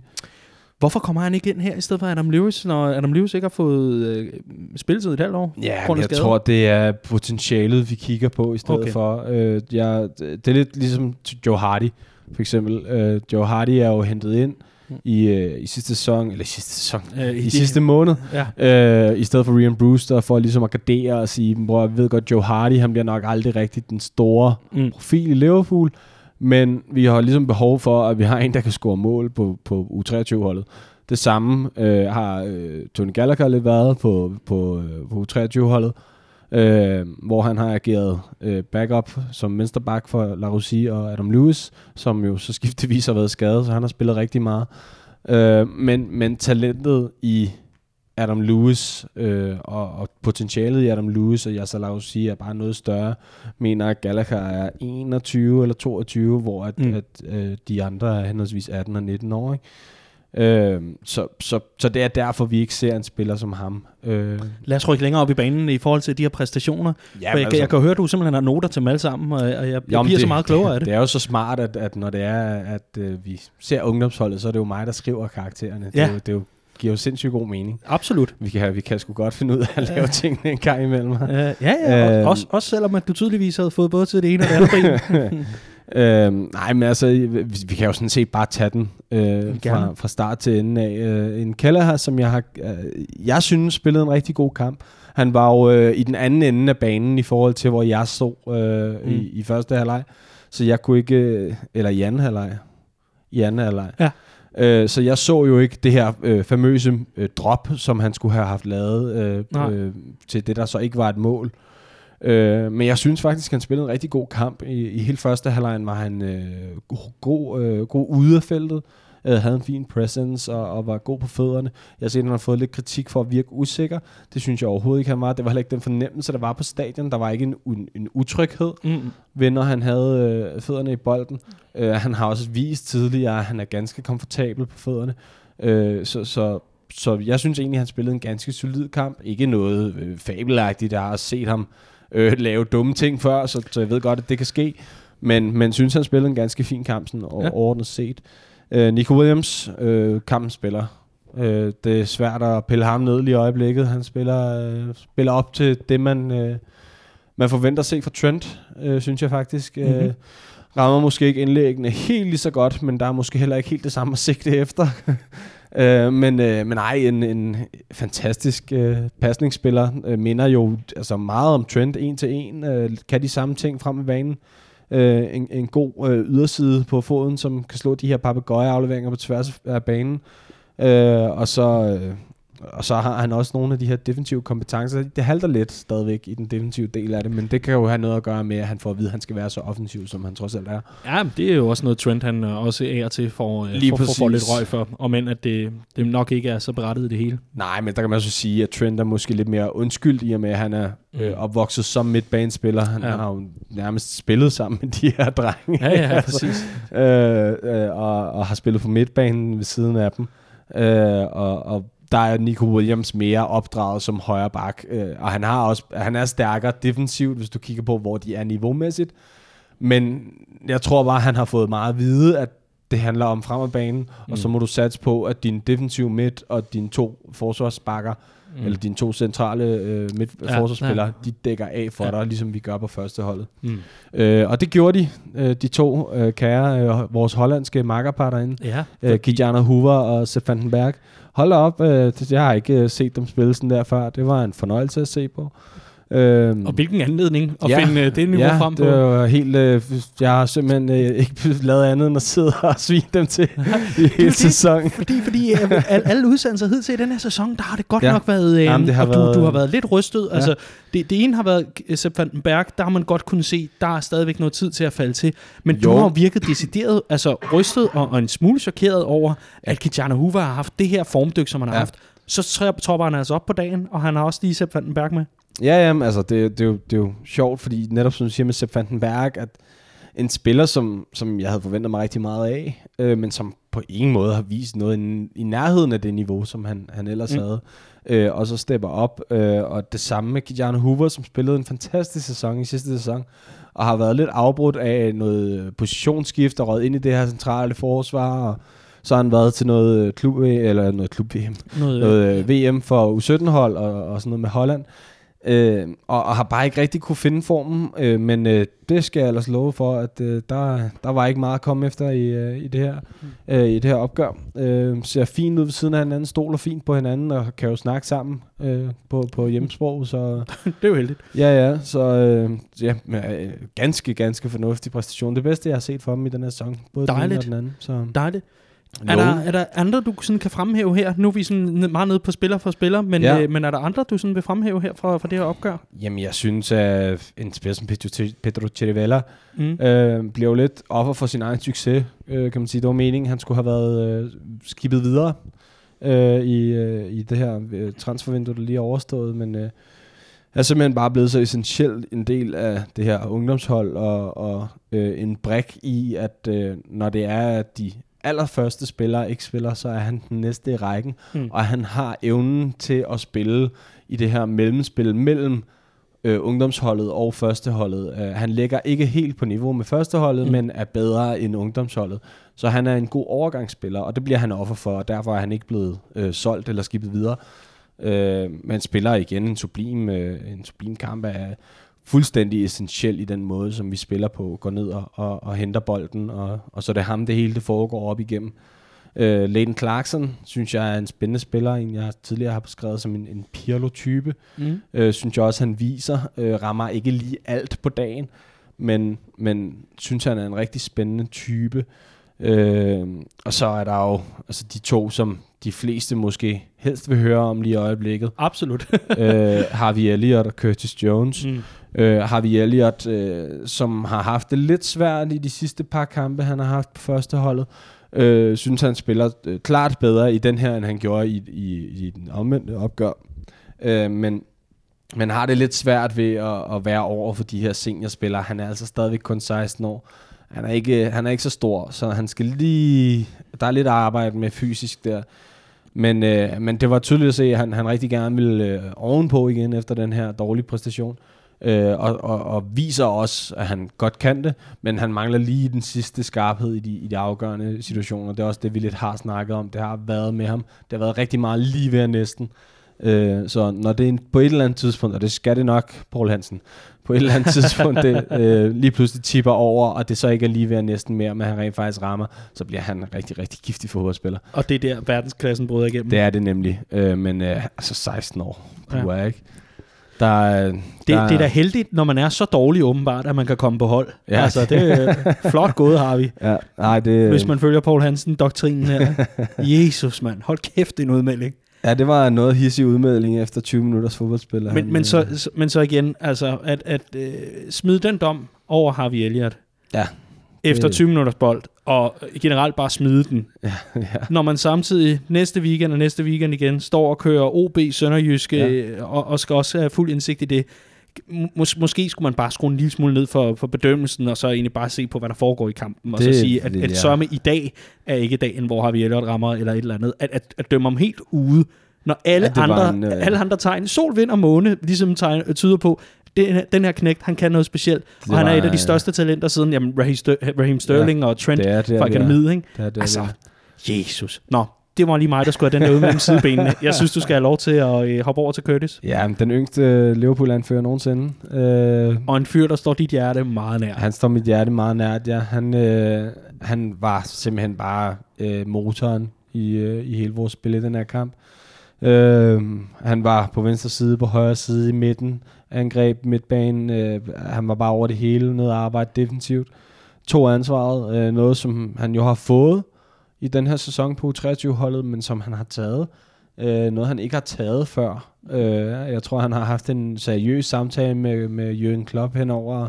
Hvorfor kommer han ikke ind her i stedet for Adam Lewis, når Adam Lewis ikke har fået øh, spilletid i et halvt år? Ja, af jeg skade? tror, det er potentialet, vi kigger på i stedet Okay. for. Øh, jeg, det er lidt ligesom Joe Hardy, for eksempel. Øh, Joe Hardy er jo hentet ind Mm. i, øh, i sidste sæson, eller i sidste sæson, Øh, i sidste måned, Ja. øh, i stedet for Rian Brewster, for ligesom at gardere og sige, bror, jeg ved godt, Joe Hardy, han bliver nok aldrig rigtig den store Mm. profil i Liverpool, men vi har ligesom behov for, at vi har en, der kan score mål på, på U23-holdet. Det samme øh, har øh, Tony Gallagher lidt været på, på, øh, på U23-holdet, øh, hvor han har ageret øh, backup som venstreback for La Russie og Adam Lewis, som jo så skiftevis har været skadet, så han har spillet rigtig meget. Øh, men, men talentet i Adam Lewis øh, og, og potentialet i Adam Lewis og Yasser Laussi er bare noget større. Mener at Gallagher er 21 eller 22, hvor at, mm. at øh, de andre er henholdsvis 18 og 19 år. Ikke? Øh, så, så, så det er derfor, vi ikke ser en spiller som ham. Øh. Lad os rykke længere op i banen i forhold til de her præstationer. Ja, jeg, altså, jeg kan høre, at du simpelthen har noter til dem alle sammen, og jeg, jeg jo, bliver det, så meget klogere af det. Det er jo så smart, at, at når det er, at øh, vi ser ungdomsholdet, så er det jo mig, der skriver karaktererne. Ja. Det, er jo, det er jo giver jo sindssygt god mening. Absolut. Vi kan, vi kan sgu godt finde ud af at lave ja. tingene en gang imellem. Uh, ja, ja. Uh, også, også selvom at du tydeligvis havde fået både til det ene og det andet uh, nej, men altså, vi, vi kan jo sådan set bare tage den uh, fra, fra start til ende af. Uh, en Keller her, som jeg har, uh, jeg synes spillede en rigtig god kamp. Han var jo uh, i den anden ende af banen i forhold til, hvor jeg stod uh, mm. i, i første halvleg. Så jeg kunne ikke, uh, eller i anden halvleg. I anden halvleg. Ja. Øh, så jeg så jo ikke det her øh, famøse øh, drop, som han skulle have haft lavet øh, øh, til det, der så ikke var et mål. Øh, men jeg synes faktisk, at han spillede en rigtig god kamp. I, i hele første halvleg var han øh, god, god, øh, god ude af feltet øh, havde en fin presence og, og var god på fødderne. Jeg har set, at han har fået lidt kritik for at virke usikker. Det synes jeg overhovedet ikke, han var. Det var heller ikke den fornemmelse, der var på stadion. Der var ikke en, en, en utryghed mm. ved, når han havde øh, fødderne i bolden. Øh, han har også vist tidligere, at han er ganske komfortabel på fødderne. Øh, så, så så jeg synes egentlig, at han spillede en ganske solid kamp. Ikke noget øh, fabelagtigt. Jeg har set ham øh, lave dumme ting før, så, så jeg ved godt, at det kan ske. Men, men synes, han spillede en ganske fin kamp sådan ja. overordnet set. Øh, Nico Williams, øh, kampspiller. Øh, det er svært at pille ham ned lige i øjeblikket. Han spiller, øh, spiller op til det, man, øh, man forventer at se fra Trent, øh, synes jeg faktisk. Mm-hmm. Øh, rammer måske ikke indlæggene helt lige så godt, men der er måske heller ikke helt det samme at sigte efter. øh, men, øh, men ej, en, en fantastisk øh, pasningsspiller øh, minder jo altså meget om Trent en til en. Øh, kan de samme ting frem i banen øh, en, en god øh, yderside på foden, som kan slå de her papegøjeafleveringer på tværs af banen. Øh, og så øh, og så har han også nogle af de her defensive kompetencer. Det halter lidt stadigvæk i den defensive del af det, men det kan jo have noget at gøre med, at han får at vide, at han skal være så offensiv, som han trods alt er. Ja, det er jo også noget trend, han øh, også er til for, øh, Lige for, for, for lidt røg for, og men at det, det nok ikke er så berettiget det hele. Nej, men der kan man også sige, at Trent er måske lidt mere undskyld i og med, at han er øh, mm. opvokset som midtbanespiller. Han ja. har jo nærmest spillet sammen med de her drenge. Ja, ja, præcis. øh, øh, og, og har spillet på midtbanen ved siden af dem. Øh, og, og der er Nico Williams mere opdraget som højre bak, øh, og han har også han er stærkere defensivt, hvis du kigger på, hvor de er niveaumæssigt. Men jeg tror bare, han har fået meget at vide, at det handler om fremadbanen, mm. og så må du satse på, at din defensive midt og dine to forsvarsbakker, mm. eller dine to centrale øh, midt ja, forsvarsspillere, ja. de dækker af for ja. dig, ligesom vi gør på første holdet. Mm. Øh, og det gjorde de, øh, de to øh, kære, øh, vores hollandske makkerpar derinde, ja, øh, Kijana Hoover og Sepp Vandenberg. Hold op, øh, jeg har ikke øh, set dem spille sådan der før. Det var en fornøjelse at se på. Øhm, og hvilken anledning at ja, finde uh, det niveau ja, frem på? det var helt... Øh, jeg har simpelthen øh, ikke lavet andet end at sidde og svine dem til i hele sæsonen. Fordi, fordi øh, alle, alle udsendelser hed til i den her sæson, der har det godt ja. nok været... Øh, Jamen, det har og været, du, du har været lidt rystet. Ja. Altså, det, det ene har været Sepp Vandenberg, der har man godt kunne se, der er stadigvæk noget tid til at falde til. Men jo. du har virket decideret, altså rystet og, og en smule chokeret over, at Kijana Hoover har haft det her formdyk, som han har ja. haft. Så tropper han altså op på dagen, og han har også lige Sepp Vandenberg med. Ja, ja, altså det, det, er jo, det er jo sjovt, fordi netop som du siger med Sepp Vandenberg, at en spiller, som, som jeg havde forventet mig rigtig meget af, øh, men som på ingen måde har vist noget i, i nærheden af det niveau, som han, han ellers mm. havde. Øh, og så stepper op. Øh, og det samme med Kijana Hoover, som spillede en fantastisk sæson i sidste sæson, og har været lidt afbrudt af noget positionsskift og røget ind i det her centrale forsvar, og så har han været til noget klub eller noget klub VM, noget, noget øh, VM for U17-hold og, og sådan noget med Holland. Øh, og, og har bare ikke rigtig kunne finde formen, øh, men øh, det skal jeg ellers love for, at øh, der, der var ikke meget at komme efter i, øh, i, det, her, øh, i det her opgør. Øh, ser fint ud ved siden af hinanden, stoler fint på hinanden, og kan jo snakke sammen øh, på, på hjemmesprog. Så, det er jo heldigt. Ja, ja, så øh, ja, øh, ganske, ganske fornuftig præstation. Det bedste, jeg har set for dem i den her sæson, både Dejligt. den og den anden. Så. Dejligt. Er der, er der andre, du sådan kan fremhæve her? Nu er vi sådan meget nede på spiller for spiller, men, Ja. øh, men er der andre, du sådan vil fremhæve her fra, fra det her opgør? Jamen, jeg synes, at en spiller som Pedro, Pedro Chirivella Mm. øh, bliver jo lidt offer for sin egen succes, øh, kan man sige. Det var meningen, han skulle have været øh, skibet videre øh, i, øh, i det her øh, transfervindue, der lige er overstået, men øh, er simpelthen bare blevet så essentielt en del af det her ungdomshold, og, og øh, en brik i, at øh, når det er, at de allerførste spillere ikke spiller, så er han den næste i rækken, Mm. og han har evnen til at spille i det her mellemspil mellem øh, ungdomsholdet og førsteholdet. Uh, han ligger ikke helt på niveau med førsteholdet, Mm. men er bedre end ungdomsholdet. Så han er en god overgangsspiller, og det bliver han offer for, og derfor er han ikke blevet øh, solgt eller skibet videre. Øh, men spiller igen en sublim, øh, en sublim kamp er fuldstændig essentiel i den måde, som vi spiller på. Går ned og, og, og henter bolden, og, og så er det ham, det hele det foregår op igennem. Øh, Leighton Clarkson, synes jeg er en spændende spiller, en jeg tidligere har beskrevet som en, en Pirlo-type. Mm. Øh, synes jeg også, han viser. Øh, rammer ikke lige alt på dagen, men, men synes han er en rigtig spændende type. Øh, og så er der jo altså de to, som de fleste måske helst vil høre om lige i øjeblikket. Absolut. øh, Harvey Elliott og Curtis Jones. mm. Øh, Harvey Elliott, øh, som har haft det lidt svært i de sidste par kampe, han har haft på første holdet. Øh, synes han spiller øh, klart bedre i den her, end han gjorde i, i, i den omvendte opgør. Øh, men men har det lidt svært ved at, at være over for de her seniorspillere. Han er altså stadigvæk kun 16 år. Han er ikke, han er ikke så stor, så han skal lige... Der er lidt arbejde med fysisk der. Men, øh, men det var tydeligt at se, at han, han rigtig gerne ville øh, ovenpå igen efter den her dårlige præstation. Øh, og, og, og viser også, at han godt kan det, men han mangler lige den sidste skarphed i de, i de afgørende situationer. Det er også det, vi lidt har snakket om. Det har været med ham. Det har været rigtig meget lige ved næsten. Øh, så når det er en, på et eller andet tidspunkt, og det skal det nok, Paul Hansen, på et eller andet tidspunkt det, øh, lige pludselig tipper over, og det så ikke er lige ved næsten mere, men han rent faktisk rammer, så bliver han rigtig, rigtig giftig fodboldspiller. Og det er der, verdensklassen bryder igennem. Det er det nemlig, øh, men øh, altså 16 år, Ja. du er ikke. Der, er- Det, der, det er da heldigt, når man er så dårlig åbenbart, at man kan komme på hold. Ja. Altså, det er flot gået, har vi. Ja, nej, det, Hvis man følger Paul Hansen-doktrinen her. Jesus, mand. Hold kæft, det er en udmelding. ja, det var noget hissig udmelding efter 20 minutters fodboldspil. Men, Han, men, øh, så, så- men så igen, altså, at, at øh, smide den dom over Harvey Elliott Ja. efter Det- 20 minutters bold, og generelt bare smide den, ja, ja. når man samtidig næste weekend og næste weekend igen står og kører OB Sønderjyske, Ja. ja. og, og skal også have fuld indsigt i det. Mås- måske skulle man bare skrue en lille smule ned for, for bedømmelsen, og så egentlig bare se på, hvad der foregår i kampen, og Det så sige, at, at jeg- sørme i dag er ikke dagen, hvor Harvey Elliott rammer, eller et eller andet. At, at, at dømme ham helt ude, når alle, Ja, andre, en, øh, alle andre tegn, sol, vind og måne, ligesom tegn, tyder på, den, den her knægt, han kan noget specielt, Det og han er et af de øh, største talenter siden jamen, Raheem, Stør- Raheem Sterling ja, og Trent det er det, fra er. Akademiet, ikke? Det er det, Altså, er. Jesus. Nå, det var lige mig, der skulle have den der ud mellem sidebenene. Jeg synes, du skal have lov til at øh, hoppe over til Curtis. Ja, den yngste Liverpool-anfører nogensinde. Øh, Og en fyr, der står dit hjerte meget nær. han står mit hjerte meget nært, ja. Han, øh, han var simpelthen bare øh, motoren i, øh, i hele vores spil i den her kamp. Øh, han var på venstre side, på højre side, i midten, angreb midtbanen. Øh, han var bare over det hele, noget arbejde defensivt. To ansvaret, øh, noget som han jo har fået i den her sæson på U23-holdet, men som han har taget. Øh, noget han ikke har taget før. Øh, jeg tror, han har haft en seriøs samtale med, med Jürgen Klopp henover,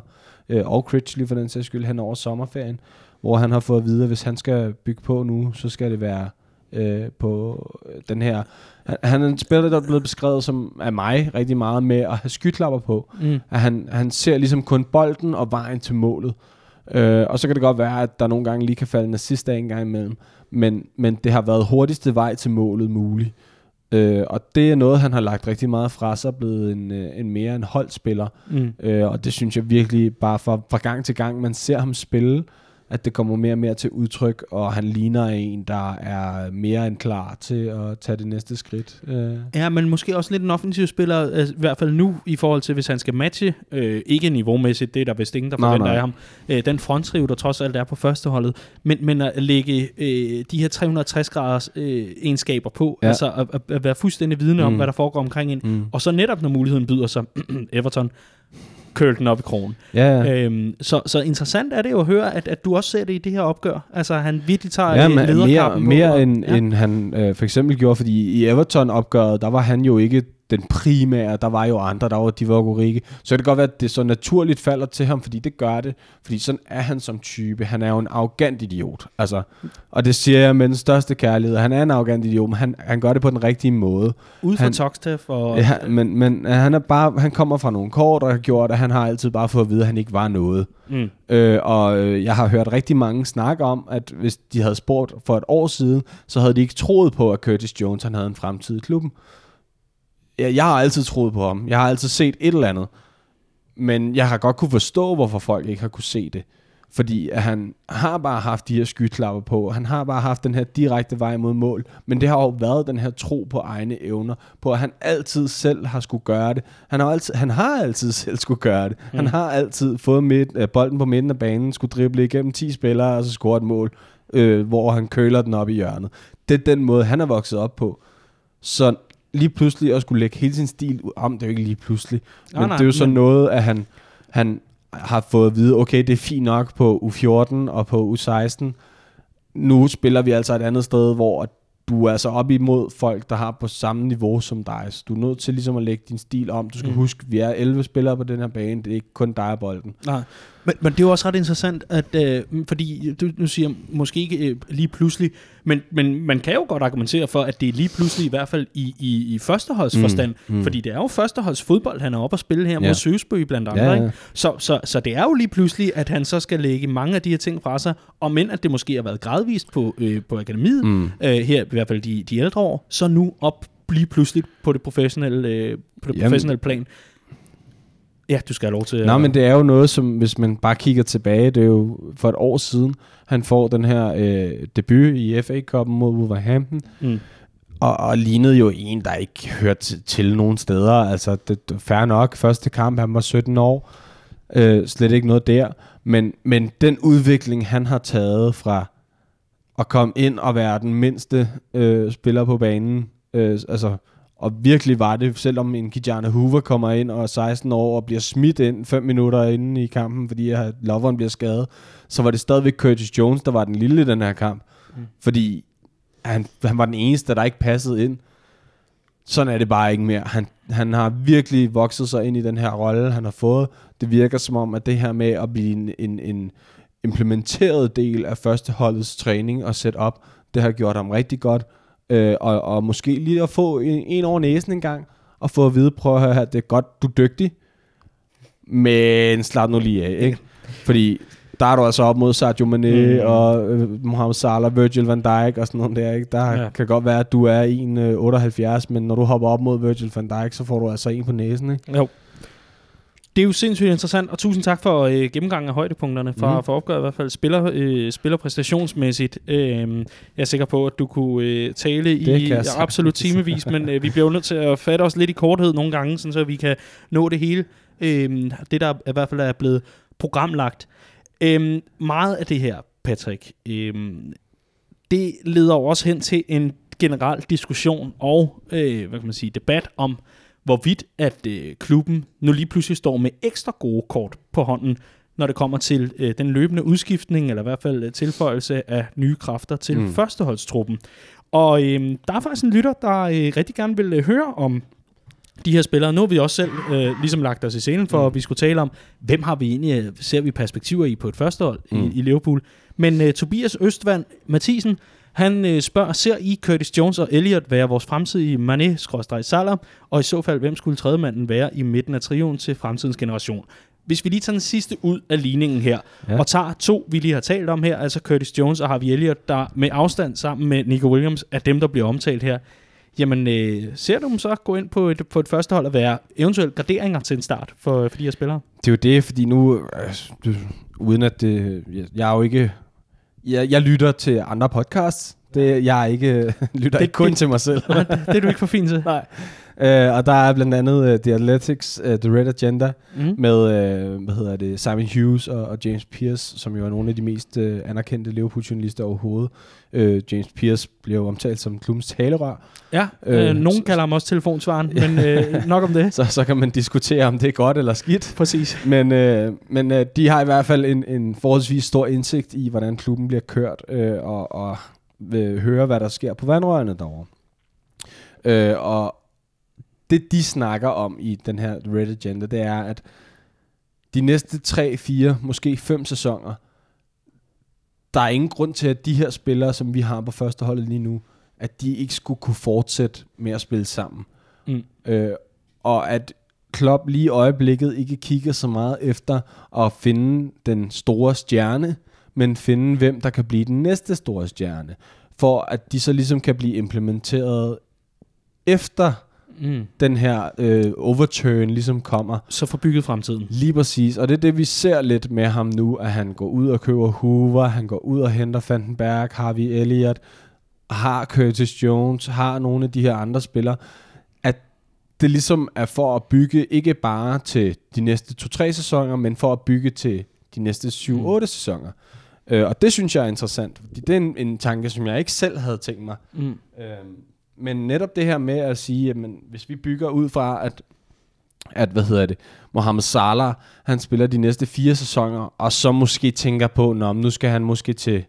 øh, og Critchley for den sags skyld, henover sommerferien, hvor han har fået at vide, at hvis han skal bygge på nu, så skal det være øh, på øh, den her... Han, han er en spiller, der er blevet beskrevet som af mig rigtig meget med at have skyklapper på. Mm. At han, han ser ligesom kun bolden og vejen til målet. Øh, og så kan det godt være, at der nogle gange lige kan falde en assist af en gang imellem. Men, men det har været hurtigste vej til målet muligt. Øh, og det er noget, han har lagt rigtig meget fra sig, blevet en, øh, en mere en holdspiller. Mm. Øh, og det synes jeg virkelig, bare fra, fra gang til gang, man ser ham spille, at det kommer mere og mere til udtryk, og han ligner en, der er mere end klar til at tage det næste skridt. Øh. Ja, men måske også lidt en offensiv spiller, altså, i hvert fald nu, i forhold til, hvis han skal matche, øh, ikke niveaumæssigt, det er der vist ingen, der Nej, forventer nej. af ham, øh, den frontrive, der trods alt er på førsteholdet, men, men at lægge øh, de her 360 graders øh, egenskaber på, ja. Altså at, at, at være fuldstændig vidne om, Mm. hvad der foregår omkring en, Mm. og så netop, når muligheden byder sig, Everton, køle den op i krogen. Ja, ja. Øhm, så, så interessant er det jo at høre, at, at du også ser det i det her opgør. Altså, han virkelig tager Ja, men mere, lederkampen på, mere end, ja. end han øh, for eksempel gjorde, fordi i Everton-opgøret, der var han jo ikke den primære, der var jo andre, der var Divock Origi. Så kan det godt være, at det så naturligt falder til ham, fordi det gør det. Fordi sådan er han som type. Han er jo en arrogant idiot. Altså, og det siger jeg med den største kærlighed. Han er en arrogant idiot, men han, han gør det på den rigtige måde. Ude for Toxtef og... Ja, men, men han, er bare, han kommer fra nogle kort, der har gjort, at han har altid bare fået at vide, at han ikke var noget. Mm. Øh, og øh, jeg har hørt rigtig mange snakke om, at hvis de havde spurgt for et år siden, så havde de ikke troet på, at Curtis Jones han havde en fremtid i klubben. Jeg, jeg har altid troet på ham. Jeg har altid set et eller andet. Men jeg har godt kunne forstå, hvorfor folk ikke har kunne se det. Fordi at han har bare haft de her skyklapper på. Han har bare haft den her direkte vej mod mål. Men det har jo været den her tro på egne evner. På at han altid selv har skulle gøre det. Han har altid, han har altid selv skulle gøre det. Mm. Han har altid fået midt, øh, bolden på midten af banen, skulle drible igennem 10 spillere, og så score et mål, øh, hvor han køler den op i hjørnet. Det er den måde, han er vokset op på. Så lige pludselig at skulle lægge hele sin stil ud, om det er jo ikke lige pludselig, men nej, det er jo så men- noget, at han, han har fået at vide, okay, det er fint nok på U14 og på U16. Nu spiller vi altså et andet sted, hvor du er altså op imod folk, der har på samme niveau som dig. Så du er nødt til ligesom at lægge din stil om. Du skal mm. huske, vi er 11 spillere på den her bane. Det er ikke kun dig og bolden. Nej. Men, men det er jo også ret interessant, at øh, fordi du nu siger måske ikke øh, lige pludselig, men, men man kan jo godt argumentere for, at det er lige pludselig i hvert fald i, i, i førsteholdsforstand, mm, Mm, fordi det er jo førsteholds fodbold, han er oppe at spille her Ja. mod Søsbø blandt andre. Ja, Ja, ja. Så, så, så det er jo lige pludselig, at han så skal lægge mange af de her ting fra sig, og men at det måske har været gradvist på, øh, på akademiet, mm. Øh, her i hvert fald de, de ældre år, så nu op lige pludselig på det professionelle, øh, på det Jamen. professionelle plan. Ja, du skal have lov til Nå, at- men det er jo noget, som hvis man bare kigger tilbage, det er jo for et år siden, han får den her øh, debut i FA-koppen mod Wolverhampton, Mm. og, og lignede jo en, der ikke hørte til, til nogen steder. Altså, det, det fair nok. Første kamp, han var 17 år. Øh, slet ikke noget der. Men, men den udvikling, han har taget fra at komme ind og være den mindste øh, spiller på banen, øh, altså, og virkelig var det, selvom en Kijana Hoover kommer ind og er 16 år og bliver smidt ind 5 minutter inde i kampen, fordi loveren bliver skadet, så var det stadigvæk Curtis Jones, der var den lille i den her kamp. Mm. Fordi han, han var den eneste, der ikke passede ind. Sådan er det bare ikke mere. Han, han har virkelig vokset sig ind i den her rolle, han har fået. Det virker som om, at det her med at blive en, en, en implementeret del af førsteholdets træning og setup, det har gjort ham rigtig godt. Øh, og, og måske lige at få en, en over næsen en gang, og få at vide, prøv at høre her, det er godt, du er dygtig, men slap nu lige af, ikke? Fordi der er du altså op mod Sadio Mane Mm. og øh, Mohamed Salah, Virgil van Dijk og sådan noget der, ikke? Der Ja. ja. kan godt være, at du er 1,78, men når du hopper op mod Virgil van Dijk, så får du altså en på næsen, ikke? Jo. Det er jo sindssygt interessant, og tusind tak for øh, gennemgangen af højdepunkterne fra, mm. For opgøret i hvert fald. Spiller, øh, spiller præstationsmæssigt. Øh, jeg er sikker på, at du kunne øh, tale i ja, sagtens. absolut timevis, men øh, vi bliver jo nødt til at fatte os lidt i korthed nogle gange, sådan så vi kan nå det hele. Øh, det, der i hvert fald er blevet programlagt. Øh, meget af det her, Patrick, øh, det leder jo også hen til en generel diskussion og øh, hvad kan man sige, debat om, hvorvidt at øh, klubben nu lige pludselig står med ekstra gode kort på hånden, når det kommer til øh, den løbende udskiftning, eller i hvert fald øh, tilføjelse af nye kræfter til mm. Førsteholdstruppen. Og øh, der er faktisk en lytter, der øh, rigtig gerne vil øh, høre om de her spillere. Nu har vi også selv øh, ligesom lagt os i scenen for, mm. at vi skulle tale om, hvem har vi egentlig, øh, ser vi perspektiver i på et førstehold. Mm. i, i Liverpool. Men øh, Tobias Østvand Mathisen, han øh, spørger, ser I Curtis Jones og Elliot være vores fremtidige Mané-Salah, og i så fald, hvem skulle tredjemanden være i midten af trioen til fremtidens generation? Hvis vi lige tager den sidste ud af ligningen her, ja. Og tager to, vi lige har talt om her, altså Curtis Jones og Harvey Elliott, der med afstand sammen med Nico Williams er dem, der bliver omtalt her. Jamen, øh, ser du dem så gå ind på et, på et første hold og være eventuelt graderinger til en start for, for de her spillere? Det er jo det, fordi nu, øh, uden at det, jeg, jeg er jo ikke, jeg, jeg lytter til andre podcasts, det, jeg er ikke, lytter Det- ikke kun det- til mig selv. Nej, det, er du ikke for fin til. Nej. Uh, og der er blandt andet uh, The Athletics, uh, The Red Agenda, Mm. med, uh, hvad hedder det, Simon Hughes og, og James Pierce, som jo er nogle af de mest uh, anerkendte Liverpool-journalister overhovedet. Uh, James Pierce bliver jo omtalt som klubbens talerør, Ja, øh, Øh, nogen så- kalder ham også telefonsvaren, men øh, nok om det. så, så kan man diskutere, om det er godt eller skidt. Præcis. Men, øh, men øh, de har i hvert fald en, en forholdsvis stor indsigt i, hvordan klubben bliver kørt, øh, og, og høre, hvad der sker på vandrørene derovre. Øh, og det, de snakker om i den her Red Agenda, det er, at de næste 3, 4, måske 5 sæsoner, der er ingen grund til, at de her spillere, som vi har på første holdet lige nu, at de ikke skulle kunne fortsætte med at spille sammen. Mm. Øh, og at Klopp lige i øjeblikket ikke kigger så meget efter at finde den store stjerne, men finde hvem der kan blive den næste store stjerne, for at de så ligesom kan blive implementeret efter Mm. den her øh, overturn ligesom kommer. Så forbygget fremtiden. Lige præcis, og det er det, vi ser lidt med ham nu, at han går ud og køber Hoover, han går ud og henter Vandenberg, Harvey Elliott, har Curtis Jones, har nogle af de her andre spillere, at det ligesom er for at bygge ikke bare til de næste 2-3 sæsoner, men for at bygge til de næste 7-8 Mm. sæsoner. Øh, og det synes jeg er interessant, fordi det er en, en tanke, som jeg ikke selv havde tænkt mig. Mm. Øhm, men netop det her med at sige, at hvis vi bygger ud fra, at, at hvad hedder det, Mohamed Salah, han spiller de næste fire sæsoner, og så måske tænker på, Nå, nu skal han måske til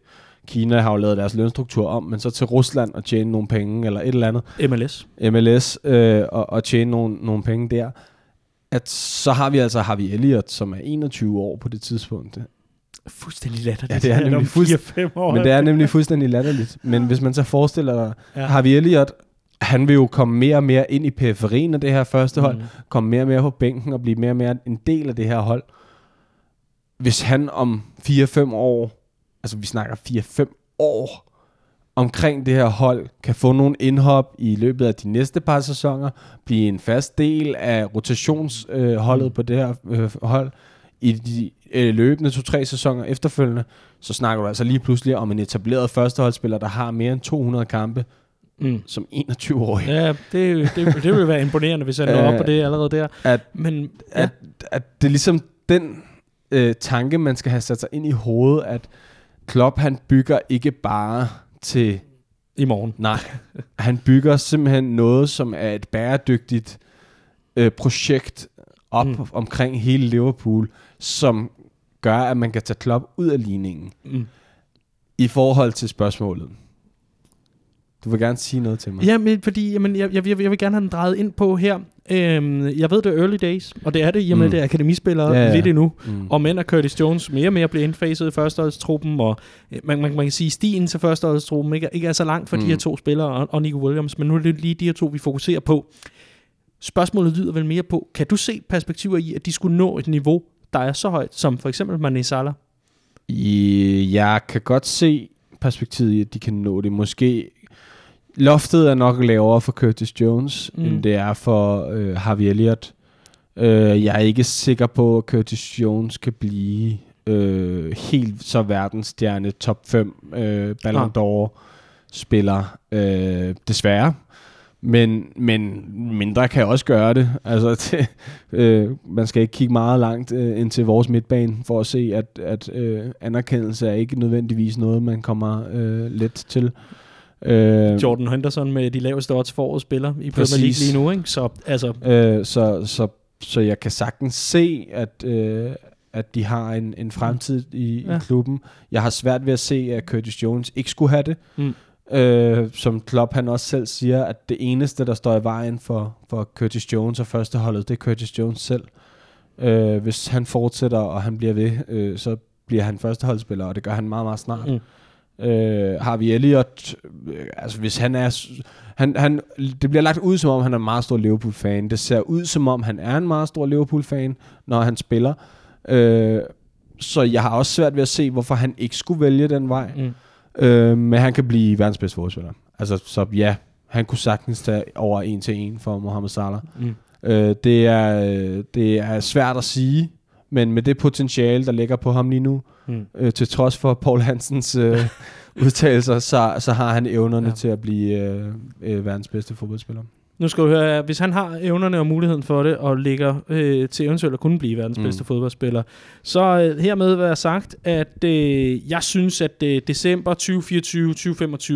Kina, har jo lavet deres lønstruktur om, men så til Rusland og tjene nogle penge, eller et eller andet, MLS. MLS, øh, og, og tjene nogle, nogle penge der, at så har vi altså Harvey Elliott, som er 21 år på det tidspunkt. Fuldstændig latterligt. Ja, det er nemlig om fuldst- 4-5 år. Men det er nemlig fuldstændig latterligt. Men hvis man så forestiller dig, Ja. Harvey Elliott, han vil jo komme mere og mere ind i periferien af det her første hold, Mm. komme mere og mere på bænken og blive mere og mere en del af det her hold. Hvis han om 4-5 år, altså vi snakker 4-5 år, omkring det her hold, kan få nogle indhop i løbet af de næste par sæsoner, blive en fast del af rotationsholdet øh, Mm. på det her øh, hold, i de øh, løbende to-tre sæsoner efterfølgende, så snakker du altså lige pludselig om en etableret førsteholdsspiller, der har mere end 200 kampe Mm. som 21-årig. Ja, det, det, det vil være imponerende, hvis han når op Øh, på det allerede der. At, Men ja, at, at det er ligesom den øh, tanke, man skal have sat sig ind i hovedet, at Klopp han bygger ikke bare til, i morgen. nej, han bygger simpelthen noget, som er et bæredygtigt øh, projekt op mm. omkring hele Liverpool, som gør, at man kan tage Klopp ud af ligningen. Mm. I forhold til spørgsmålet. Du vil gerne sige noget til mig. Ja, men fordi jamen, jeg, jeg, jeg vil gerne have den drejet ind på her. Øhm, jeg ved, det er early days, og det er det, med, mm. Mm. det er akademispillere Ja, ja, lidt endnu. Mm. Og mænd og Curtis Jones mere og mere bliver indfaset i førsteholdstruppen, og øh, man, man, man kan sige, at stien til førsteholdstruppen ikke, ikke er så langt for mm. de Mm. her to spillere og, og Nico Williams, men nu er det lige de her to, vi fokuserer på. Spørgsmålet lyder vel mere på, kan du se perspektiver i, at de skulle nå et niveau, der er så højt, som for eksempel Mané Salah? I- Jeg kan godt se perspektivet i, at de kan nå det. Måske loftet er nok lavere for Curtis Jones, mm. end det er for øh, Harvey Elliott. Øh, jeg er ikke sikker på, at Curtis Jones kan blive øh, helt så verdensstjerne top 5 øh, Ballon d'Or spiller. Øh, desværre. Men, men mindre kan også gøre det. Altså, det, øh, man skal ikke kigge meget langt øh, ind til vores midtbane for at se, at, at øh, anerkendelse er ikke nødvendigvis noget, man kommer øh, let til. Øh, Jordan Henderson med de laveste odds for årets spiller i Premier. League lige nu, ikke? Så altså, øh, så, så, så jeg kan sagtens se, at, øh, at de har en, en fremtid i. Ja. i klubben. Jeg har svært ved at se, at Curtis Jones ikke skulle have det. Mm. Øh, som Klopp han også selv siger, at det eneste, der står i vejen for, for Curtis Jones og førsteholdet, det er Curtis Jones selv. Øh, hvis han fortsætter, og han bliver ved, øh, så bliver han førsteholdsspiller, og det gør han meget, meget snart. mm. Øh, Harvey Elliott, øh, altså hvis han er... Han, han, det bliver lagt ud som om, han er en meget stor Liverpool-fan. Det ser ud som om, han er en meget stor Liverpool-fan, når han spiller. Øh, så jeg har også svært ved at se, hvorfor han ikke skulle vælge den vej. Mm. Øh, men han kan blive verdens bedste fodspiller. Altså, så ja, han kunne sagtens tage over en til en for Mohamed Salah. Mm. Øh, det, er, det er svært at sige, Men med det potentiale, der ligger på ham lige nu, Mm. øh, til trods for Paul Hansens øh, udtalelser, så, så har han evnerne ja. til at blive øh, øh, verdens bedste fodboldspiller. Nu skal du høre, hvis han har evnerne og muligheden for det, og ligger øh, til eventuelt at kunne blive verdens Mm. bedste fodboldspiller, så øh, hermed være sagt, at øh, jeg synes, at øh, december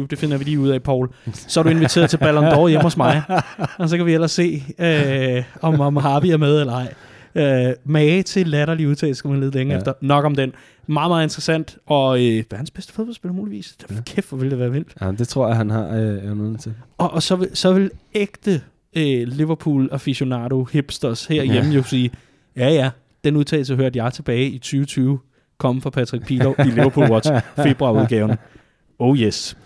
2024-2025, det finder vi lige ud af, Paul, så er du inviteret til Ballon d'Or hjemme hos mig, og så kan vi ellers se, øh, om, om Harvey er med eller ej. Øh, mage til latterlig udtale, skal man lede længe ja. Efter. Nok om den. Meget, meget interessant, og øh, verdens bedste fodboldspiller muligvis. Ja. Kæft, hvor ville det være vildt. Ja, det tror jeg, han har øh, evnerne til. Og, og så, vil, så vil ægte øh, Liverpool aficionado hipsters herhjemme ja. jo sige, ja ja, den udtalelse hørte jeg tilbage i 2020 komme fra Patrick Pilov i Liverpool Watch februarudgaven. Oh yes.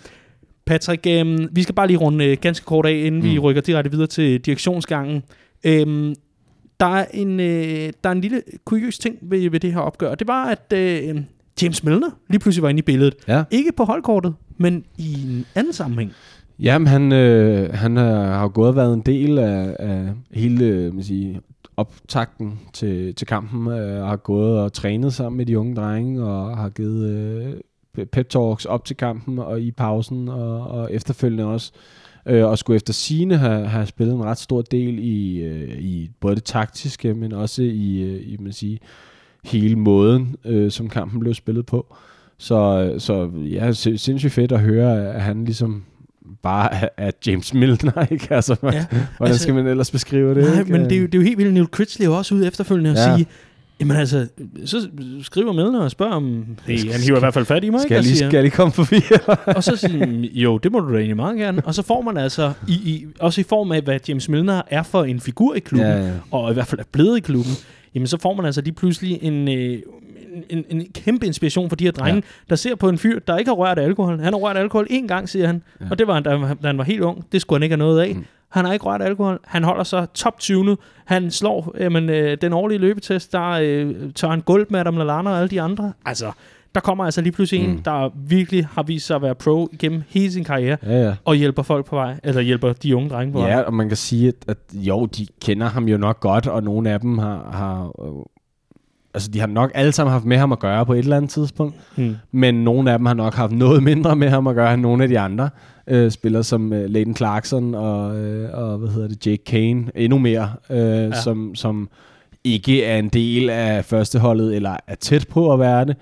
Patrick, øh, vi skal bare lige runde øh, ganske kort af, inden mm. vi rykker direkte videre til direktionsgangen. Øh, der, er en, øh, der er en lille kuriøs ting ved, ved det her opgør, det var, at øh, James Milner lige pludselig var inde i billedet. Ja. Ikke på holdkortet, men i en anden sammenhæng. Jamen, han, øh, han øh, har jo gået og været en del af, af hele øh, man siger, optakten til, til kampen, øh, og har gået og trænet sammen med de unge drenge, og har givet øh, pep talks op til kampen og i pausen, og, og efterfølgende også. Øh, og skulle efter sine have, have spillet en ret stor del i, øh, i både det taktiske, men også i, øh, i man siger, hele måden, øh, som kampen blev spillet på. Så, så ja, sin- sindssygt fedt at høre, at han ligesom bare er, James Milner, ikke? Altså, ja, hvordan altså- skal man ellers beskrive det? Nej, ikke? men det er, jo, det er jo helt vildt. Neil Critchley også ude efterfølgende og Ja. sige, jamen altså, så skriver Milner og spørger om, hey, han hiver i hvert fald fat i mig, skal, ikke? jeg lige, siger- skal jeg lige komme forbi? og så siger han, jo, det må du da egentlig meget gerne. Og så får man altså, i, i, også i form af, hvad James Milner er for en figur i klubben, ja, ja. og i hvert fald er blevet i klubben, jamen så får man altså lige pludselig en, øh, en, en kæmpe inspiration for de her drenge, ja. der ser på en fyr, der ikke har rørt alkohol. Han har rørt alkohol én gang, siger han. Ja. Og det var han, da, han- da han var helt ung. Det skulle han ikke have noget af. Mm. Mm. Han har ikke rørt alkohol. Han holder sig top 20. Han slår jamen, øh, den årlige løbetest. Der øh, tager han gulv med Adam Lallana og alle de andre. Altså, der kommer altså lige pludselig mm. en, Mm. der virkelig har vist sig at være pro igennem hele sin karriere, ja, ja. og hjælper folk på vej, eller hjælper de unge drenge på vej. Ja, og man kan sige, at, at jo, de kender ham jo nok godt, og nogle af dem har, har øh, altså de har nok alle sammen haft med ham at gøre på et eller andet tidspunkt, Hmm. men nogle af dem har nok haft noget mindre med ham at gøre end nogle af de andre øh, spillere, som øh, Leighton Clarkson og, øh, og hvad hedder det, Jake Kane, endnu mere, øh, ja. som, som ikke er en del af førsteholdet, eller er tæt på at være det,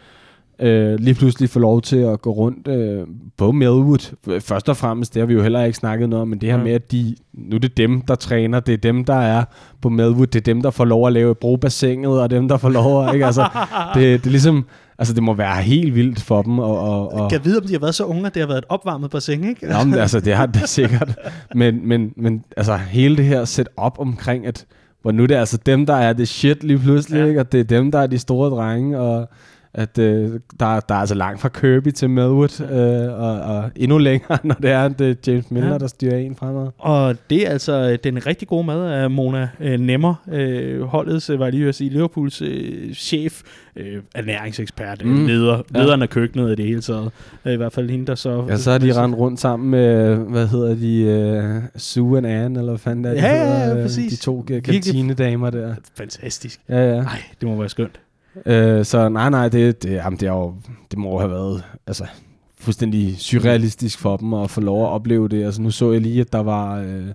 øh, lige pludselig får lov til at gå rundt øh, på Melwood. Først og fremmest, det har vi jo heller ikke snakket noget om, men det her Ja. med, at de, nu er det dem, der træner, det er dem, der er på Melwood, det er dem, der får lov at lave bruge bassinet, og dem, der får lov at, ikke? Altså, det, det er ligesom, altså det må være helt vildt for dem, og, og, og Kan jeg vide, om de har været så unge, at det har været et opvarmet bassin, ikke? Nå, men, altså, det har det sikkert. Men, men, men altså, hele det her setup omkring, at hvor nu er det altså dem, der er det shit lige pludselig, Ja. ja. ikke? og det er dem, der er de store drenge, og at øh, der, der er altså langt fra Kirby til Melwood, øh, og, og endnu længere, når det er, det er James Milner, Ja. ja. der styrer en fremad. Og det er altså den rigtig gode mad af Mona øh, Nemmer, øh, holdets, øh, var jeg lige at sige, Liverpools øh, chef, øh, ernæringsekspert, mm. Mm. leder, Ja. lederen af køkkenet i det hele taget. Øh, I hvert fald hende, der så... Ja, så har de rendt rundt sammen med, hvad hedder de, uh, Sue and Anne, eller hvad fanden er det, Ja, ja, hedder, ja, øh, præcis. De to øh, kantinedamer der. Fantastisk. Ja, ja. Nej, det må være skønt. Øh, så nej, nej, det, det, jamen, det, er jo, det må have været altså, fuldstændig surrealistisk for dem at få lov at opleve det. Altså, nu så jeg lige, at der var øh,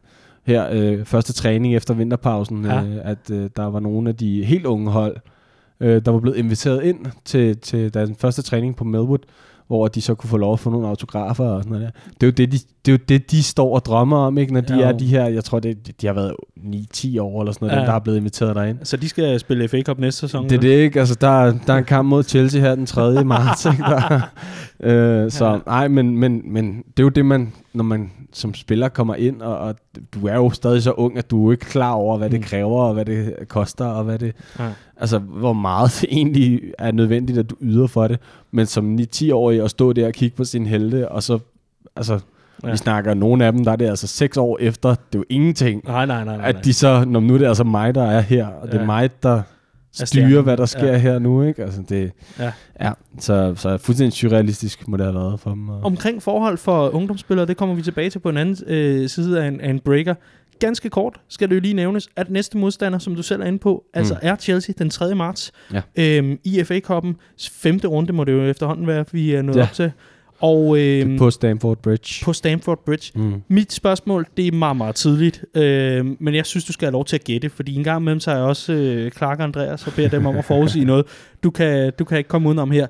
her øh, første træning efter vinterpausen, Ja. øh, at øh, der var nogle af de helt unge hold, øh, der var blevet inviteret ind til, til den første træning på Melwood, hvor de så kunne få lov at få nogle autografer og sådan noget der. Det er jo det, de, det er jo det, de står og drømmer om, ikke? når de Ja, er jo. de her, jeg tror, det, de har været 9-10 år eller sådan noget, Ja. dem, der er blevet inviteret derind. Så de skal spille FA Cup næste sæson? Det er det ikke. Altså, der, der er en kamp mod Chelsea her den 3. marts. Ikke? Der, øh, så nej, men, men, men det er jo det, man, når man som spiller kommer ind, og, og du er jo stadig så ung, at du er ikke klar over, hvad det Mm. kræver, og hvad det koster, og hvad det, Ja. altså, hvor meget det egentlig er nødvendigt, at du yder for det. Men som 9-10-årig at stå der og kigge på sin helte, og så, altså, Ja. vi snakker nogle af dem, der er det altså seks år efter, det er jo ingenting. Nej, nej, nej. nej, At de så, når nu er det altså mig, der er her, og det Ja. er mig, der styrer, hvad der sker Ja. her nu, ikke? Altså, det, Ja. ja. Så, så fuldstændig surrealistisk må det have været for dem. Og, Omkring forhold for ungdomsspillere, det kommer vi tilbage til på en anden øh, side af en, af en breaker. ganske kort skal det jo lige nævnes, at næste modstander, som du selv er inde på, altså Mm. er Chelsea den 3. marts. Ja. Øhm, I FA-koppen, femte runde må det jo efterhånden være, vi er nået Ja. op til. Og øhm, På Stamford Bridge. på Stamford Bridge. Mm. Mit spørgsmål, det er meget, meget tidligt, øh, men jeg synes, du skal have lov til at gætte, fordi en gang imellem så er jeg også øh, Clark og Andreas og beder dem om at forudsige noget. Du kan, du kan ikke komme udenom her.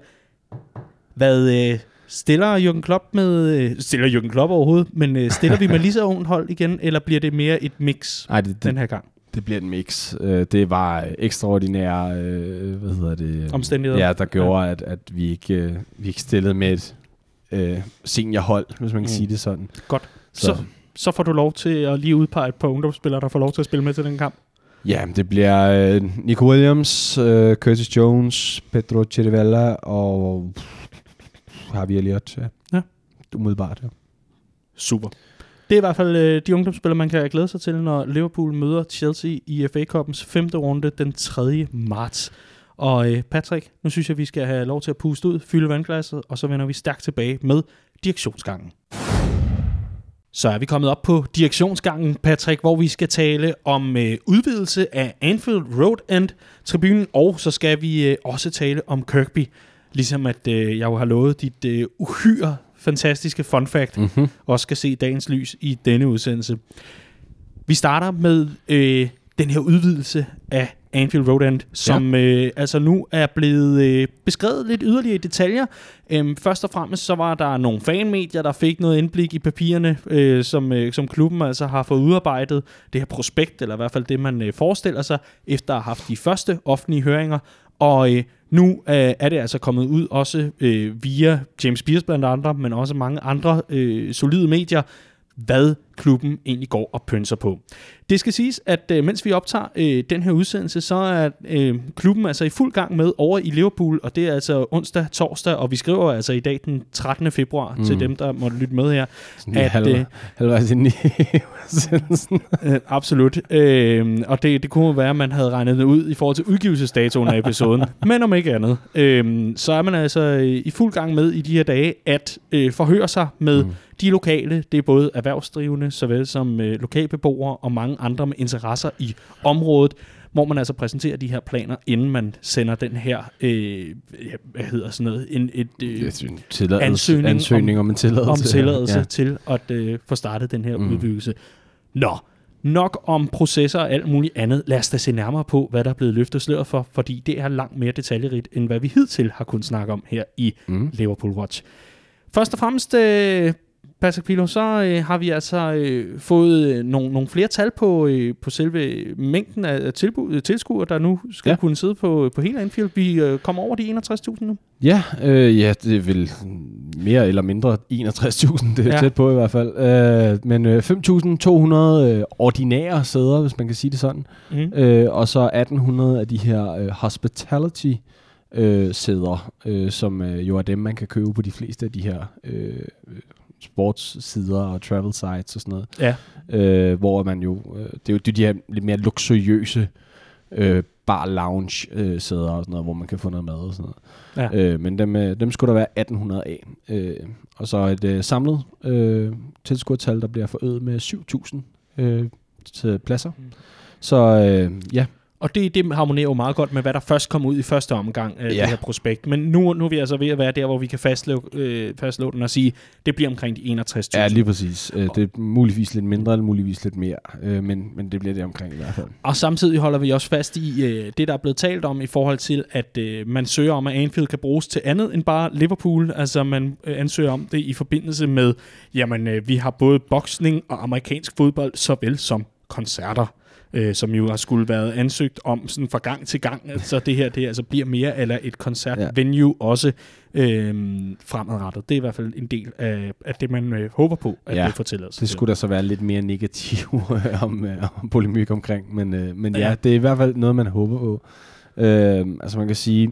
Hvad øh, stiller Jürgen Klopp med, øh, stiller Jürgen Klopp overhovedet, men øh, stiller vi med lige så hold igen, eller bliver det mere et mix Ej, det, den her gang? det bliver et mix. Øh, det var ekstraordinære, øh, hvad hedder det? Omstændigheder. Ja, der gjorde, ja. at, at vi, ikke, øh, vi ikke stillede med et øh, seniorhold, hvis man kan Mm. sige det sådan. Godt. Så, så får du lov til at lige udpege et par ungdomsspillere, der får lov til at spille med til den kamp. Ja, det bliver øh, Nico Williams, øh, Curtis Jones, Pedro Chirivella og Javier Elliott. Ja. Ja. Umiddelbart, ja. Super. Det er i hvert fald øh, de ungdomsspillere, man kan glæde sig til, når Liverpool møder Chelsea i FA Cup'ens femte runde den 3. marts. Og øh, Patrick, nu synes jeg, vi skal have lov til at puste ud, fylde vandglasset, og så vender vi stærkt tilbage med direktionsgangen. Så er vi kommet op på direktionsgangen, Patrick, hvor vi skal tale om øh, udvidelse af Anfield Road End tribunen, og så skal vi øh, også tale om Kirkby, ligesom at øh, jeg jo har lovet dit øh, uhyre fantastiske fun fact, Mm-hmm. også skal se dagens lys i denne udsendelse. Vi starter med øh, den her udvidelse af Anfield Road End, som ja. øh, altså nu er blevet øh, beskrevet lidt yderligere i detaljer. Øhm, først og fremmest så var der nogle fanmedier, der fik noget indblik i papirerne, øh, som, øh, som klubben altså har fået udarbejdet. Det her prospekt, eller i hvert fald det, man øh, forestiller sig, efter at have haft de første offentlige høringer. Og øh, nu øh, er det altså kommet ud også øh, via James Spears blandt andre, men også mange andre øh, solide medier, hvad klubben egentlig går og pønser på. Det skal siges, at øh, mens vi optager øh, den her udsendelse, så er øh, klubben altså i fuld gang med over i Liverpool, og det er altså onsdag, torsdag, og vi skriver altså i dag den 13. februar mm. til dem, der måtte lytte med her. Sådan At, halv, øh, halvvejs ind i udsendelsen. Øh, absolut. Øh, og det, det kunne være, at man havde regnet det ud i forhold til udgivelsesdatoen af episoden. Men om ikke andet, øh, så er man altså øh, i fuld gang med i de her dage at øh, forhøre sig med mm. de lokale. Det er både erhvervsdrivende, såvel som øh, lokalbeboere og mange andre med interesser i området hvor man altså præsenterer de her planer, inden man sender den her, øh, hvad hedder sådan noget, en, et, øh, tilladelse, ansøgning ansøgning, om- om, en tilladelse. om tilladelse ja. Til at øh, få startet den her. Mm. udbyggelse. Nå, nok om processer og alt muligt andet. Lad os da se nærmere på, hvad der er blevet løftet sløret for, fordi det er langt mere detaljerigt, end hvad vi hidtil har kunnet snakke om her i Mm. Liverpool Watch. Først og fremmest, øh, Patrick Pilo, så øh, har vi altså øh, fået øh, nogle, nogle flere tal på, øh, på selve mængden af tilbud, tilskuere, der nu skal ja. Kunne sidde på, på hele Anfield. Vi øh, kommer over de 61.000 nu. Ja, øh, ja, det er vel mere eller mindre 61.000, det er ja. tæt på i hvert fald. Øh, men øh, 5.200 øh, ordinære sæder, hvis man kan sige det sådan. Mm. Øh, og så 1.800 af de her øh, hospitality øh, sæder, øh, som øh, jo er dem, man kan købe på de fleste af de her øh, sportssider og travel sites og sådan noget. Ja. Øh, hvor man jo, øh, det er jo de her lidt mere luksuriøse øh, bar lounge øh, sæder og sådan noget, hvor man kan få noget mad og sådan noget. Ja. Øh, men dem, øh, dem skulle der være 1800 af. Øh, og så et øh, samlet øh, tilskuertal, der bliver forøget med 7000 øh, til pladser. Mm. Så øh, ja, Og det, det harmonerer jo meget godt med, hvad der først kom ud i første omgang af ja. Det her prospekt. Men nu, nu er vi altså ved at være der, hvor vi kan fastslå, øh, fastslå den og sige, det bliver omkring de 61.000. ja lige præcis. Øh, det er muligvis lidt mindre, eller muligvis lidt mere. Øh, men, men det bliver det omkring i hvert fald. Og samtidig holder vi også fast i øh, det, der er blevet talt om i forhold til, at øh, man søger om, at Anfield kan bruges til andet end bare Liverpool. Altså man øh, ansøger om det i forbindelse med, jamen øh, vi har både boksning og amerikansk fodbold, såvel som koncerter. Øh, som jo har skulle været ansøgt om sådan fra gang til gang. Så det her det altså bliver mere eller et koncertvenue ja. også øh, fremadrettet. Det er i hvert fald en del af, af det, man øh, håber på, at ja. Det får tilladelse Det skulle der så være lidt mere negativ om, øh, om polemik omkring. Men, øh, men ja. Ja. det er i hvert fald noget, man håber på. Øh, altså man kan sige,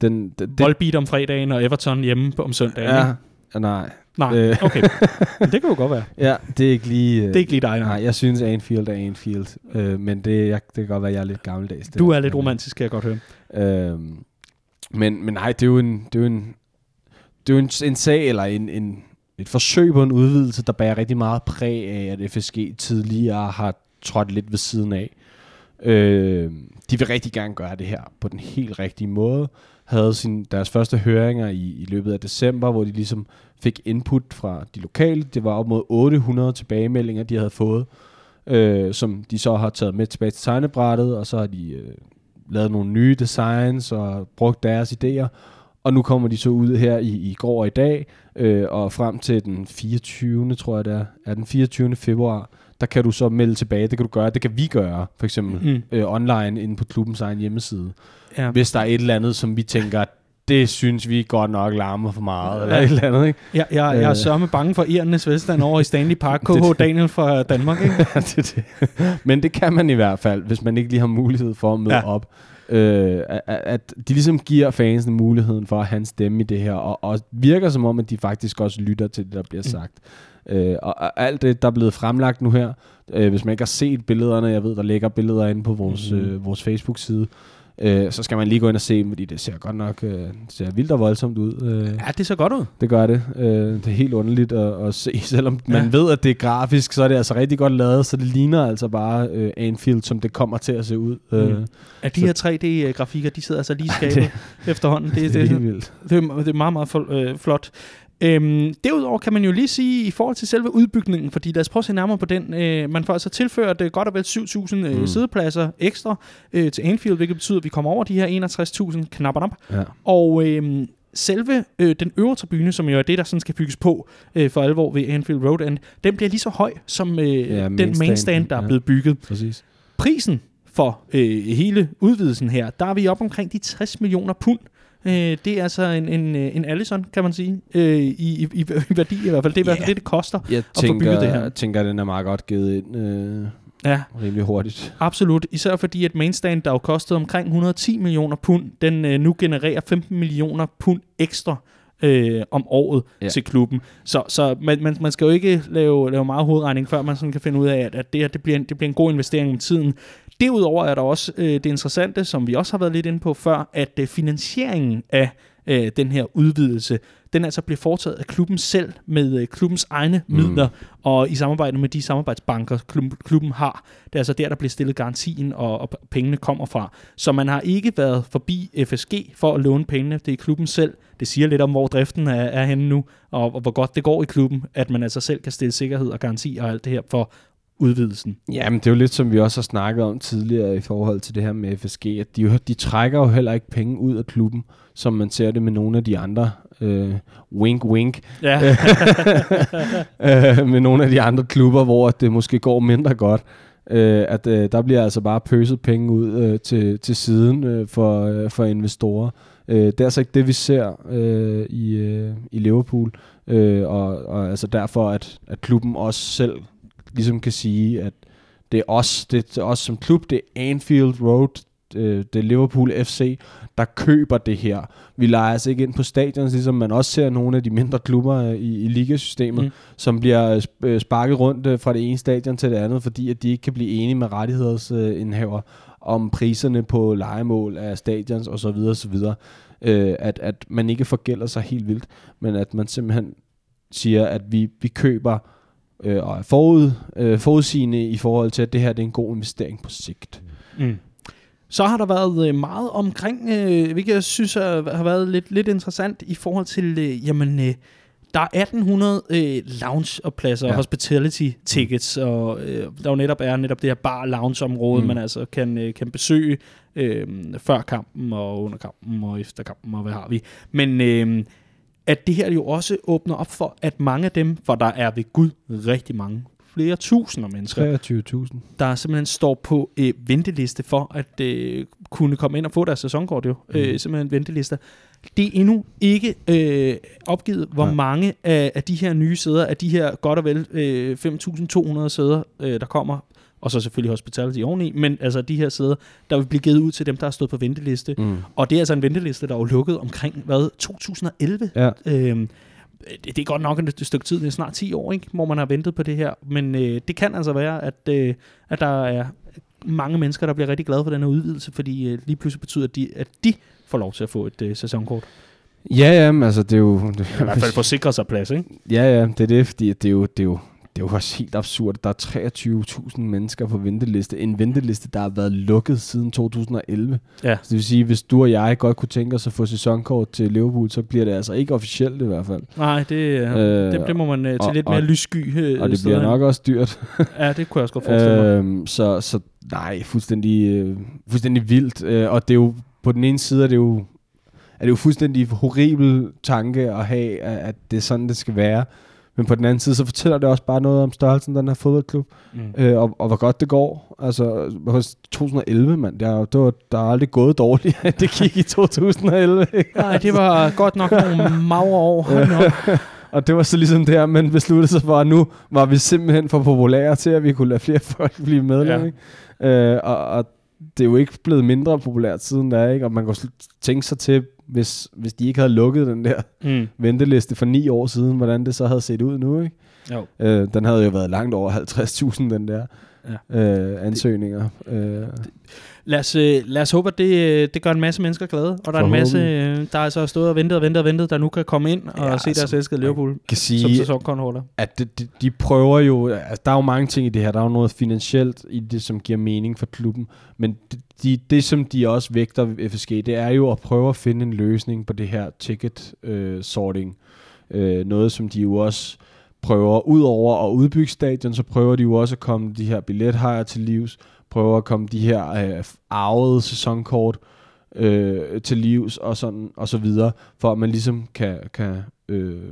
den, den, den Volbeat om fredagen og Everton hjemme på- om søndagen. ja, ikke? nej. Nej, Øh. okay. Men det kan jo godt være. Ja, det er ikke lige... Øh, Det er ikke lige dig, nej. Nej, jeg synes Anfield er Anfield. Øh, men det, jeg, det kan godt være, at jeg er lidt gammeldags. Der. Du er lidt romantisk, kan jeg godt høre. Øh, men, men nej, det er jo en... Det er jo en det er jo en, en sag, eller en, en, et forsøg på en udvidelse, der bærer rigtig meget præg af, at FSG tidligere har trådt lidt ved siden af. Øh, de vil rigtig gerne gøre det her på den helt rigtige måde. Havde sin, deres første høringer i, i løbet af december, hvor de ligesom fik input fra de lokale. Det var op mod 800 tilbagemeldinger, de havde fået, øh, som de så har taget med tilbage til tegnebrættet, og så har de øh, lavet nogle nye designs og brugt deres idéer. Og nu kommer de så ud her i, i går og i dag, øh, og frem til den 24. tror jeg det er, er den 24. februar, der kan du så melde tilbage. Det kan du gøre. Det kan vi gøre, for eksempel mm. øh, online inde på klubbens egen hjemmeside. Ja. Hvis der er et eller andet, som vi tænker, det synes vi godt nok larmer for meget, ja. eller et eller andet, ikke? Ja, jeg, jeg er øh. sørme bange for Irernes Vestland over i Stanley Park. KH Daniel fra Danmark, ikke? det, det. Men det kan man i hvert fald, hvis man ikke lige har mulighed for at møde ja. op. Øh, at, at de ligesom giver fansene muligheden for at have en stemme i det her, og, og virker som om, at de faktisk også lytter til det, der bliver mm. sagt. Øh, og, og alt det, der er blevet fremlagt nu her, øh, hvis man ikke har set billederne, jeg ved, der ligger billeder inde på vores, mm. øh, vores Facebook-side, øh, så skal man lige gå ind og se fordi det ser godt nok øh, ser vildt og voldsomt ud. Øh, ja, det ser godt ud. Det gør det. Øh, det er helt underligt at, at se, selvom ja. man ved, at det er grafisk, så er det altså rigtig godt lavet, så det ligner altså bare øh, Anfield, som det kommer til at se ud. Mm. Øh, at de her 3D-grafikker, de sidder altså lige skabet ja, efterhånden. Det, det, det, er helt vildt. Det, er, det er meget, meget øh, flot. Øhm, derudover kan man jo lige sige i forhold til selve udbygningen, fordi lad os prøve at se nærmere på den. Øh, man får altså tilført øh, godt og vel 7.000 øh, mm. sædepladser ekstra øh, til Anfield, hvilket betyder, at vi kommer over de her 61.000 knapper. Ja. Og øh, selve øh, den øvre tribune, som jo er det, der sådan skal bygges på øh, for alvor ved Anfield Road End, den bliver lige så høj som øh, ja, den mainstand, der ja. er blevet bygget. Præcis. Prisen for øh, hele udvidelsen her, der er vi op omkring de 60 millioner pund. Øh, det er altså en, en, en Allison, kan man sige, øh, i, i, i værdi i hvert fald. Det er i hvert fald det, det koster jeg at tænker, få bygget det her. Jeg tænker, at den er meget godt givet ind. Øh Ja. Rimelig hurtigt. Absolut. Især fordi, at mainstand, der jo kostede omkring 110 millioner pund, den øh, nu genererer 15 millioner pund ekstra øh, om året ja. til klubben. Så, så man, man, man skal jo ikke lave, lave meget hovedregning, før man sådan kan finde ud af, at, at det her det bliver, en, det bliver en god investering med tiden. Derudover er der også øh, det interessante, som vi også har været lidt inde på før, at øh, finansieringen af øh, den her udvidelse, den altså bliver foretaget af klubben selv med øh, klubbens egne mm. midler, og i samarbejde med de samarbejdsbanker, klub, klubben har. Det er altså der, der bliver stillet garantien, og, og pengene kommer fra. Så man har ikke været forbi FSG for at låne pengene. Det er klubben selv. Det siger lidt om, hvor driften er, er henne nu, og, og hvor godt det går i klubben, at man altså selv kan stille sikkerhed og garanti og alt det her for udvidelsen. Jamen, det er jo lidt som vi også har snakket om tidligere i forhold til det her med FSG, at de, jo, de trækker jo heller ikke penge ud af klubben, som man ser det med nogle af de andre øh, wink wink ja. øh, med nogle af de andre klubber, hvor det måske går mindre godt. Øh, at øh, der bliver altså bare pøset penge ud øh, til, til siden øh, for, øh, for investorer. Øh, det er altså ikke det, vi ser øh, i, øh, i Liverpool. Øh, og, og altså derfor, at, at klubben også selv ligesom kan sige, at det er os, det er os som klub, det er Anfield Road, det er Liverpool FC, der køber det her. Vi leger altså ikke ind på stadion, ligesom man også ser nogle af de mindre klubber i, i ligasystemet, mm. som bliver øh, sparket rundt øh, fra det ene stadion til det andet, fordi at de ikke kan blive enige med rettighedsindhaver om priserne på legemål af stadions osv. osv. Øh, at, at man ikke forgælder sig helt vildt, men at man simpelthen siger, at vi, vi køber øh, og er forud, øh, forudsigende i forhold til, at det her det er en god investering på sigt. Mm. Så har der været øh, meget omkring, øh, hvilket jeg synes har været lidt, lidt interessant i forhold til, øh, jamen, øh, der er 1800 øh, lounge og pladser, ja. hospitality tickets, mm. og øh, der jo netop er netop det her bar lounge område, mm. man altså kan, øh, kan besøge øh, før kampen og under kampen og efter kampen og hvad har vi. Men øh, at det her jo også åbner op for, at mange af dem, for der er ved Gud rigtig mange, flere tusinder mennesker, 23.000, der simpelthen står på øh, venteliste for at øh, kunne komme ind og få deres sæsonkort jo. Mm. Øh, simpelthen ventelister. Det er endnu ikke øh, opgivet, hvor ja. mange af, af de her nye sæder, af de her godt og vel øh, 5.200 sæder, øh, der kommer og så selvfølgelig hospitality oveni, men altså de her sæder, der vil blive givet ud til dem, der har stået på venteliste. Mm. Og det er altså en venteliste, der er jo lukket omkring, hvad, 2011? Ja. Øhm, det, det er godt nok et stykke tid, det er snart 10 år, ikke, hvor man har ventet på det her, men øh, det kan altså være, at, øh, at der er mange mennesker, der bliver rigtig glade for den her udvidelse, fordi øh, lige pludselig betyder, at de, at de får lov til at få et øh, sæsonkort. Ja, ja, altså det er jo... Det, I hvert fald forsikre sig plads, ikke? Ja, ja, det er det, fordi det er jo, det er jo, det er jo også helt absurd. Der er 23.000 mennesker på venteliste. En venteliste, der har været lukket siden 2011. Ja. Så det vil sige, hvis du og jeg godt kunne tænke os at få sæsonkort til Liverpool, så bliver det altså ikke officielt i hvert fald. Nej, det, øh, Øh, det, det må man øh, til og- lidt mere og- lyssky øh, Og det bliver nok også dyrt. Ja, det kunne jeg også godt forestille mig. øhm, så, så nej, fuldstændig, øh, fuldstændig vildt. Øh, og det er jo, på den ene side er det jo, er det jo fuldstændig horribel tanke at have, at, at det er sådan, det skal være. Men på den anden side, så fortæller det også bare noget om størrelsen af den her fodboldklub, Mm. øh, og, og hvor godt det går. Altså, hos 2011, mand, der, der, var, der er aldrig gået dårligt, at det gik i 2011. ikke? Nej, det var godt nok nogle magre år. Og det var så ligesom der, man besluttede sig for, at nu var vi simpelthen for populære til, at vi kunne lade flere folk blive medlem. Ja. Ja. Øh, og, og det er jo ikke blevet mindre populært siden da, ikke? Og man sl- tænke sig til, hvis, hvis de ikke havde lukket den der Mm. venteliste for ni år siden, hvordan det så havde set ud nu, ikke? Jo. Øh, den havde jo været langt over 50.000, den der Ja. øh, ansøgninger. Øh, Lad os, øh, lad os håbe, at det, øh, det gør en masse mennesker glade. Og der er en masse, øh, der er altså stået og ventet og ventet og ventet, der nu kan komme ind og Ja, se deres altså, elskede Liverpool kan som sige, sæsonkonholder. at det, de, de prøver jo, altså der er jo mange ting i det her, der er jo noget finansielt i det, som giver mening for klubben, men det, de, det som de også vægter ved FSG, det er jo at prøve at finde en løsning på det her ticket øh, sorting. Øh, noget som de jo også prøver, ud over at udbygge stadion, så prøver de jo også at komme de her billethajer til livs, prøver at komme de her øh, arvede sæsonkort øh, til livs og sådan og så videre, for at man ligesom kan, kan øh,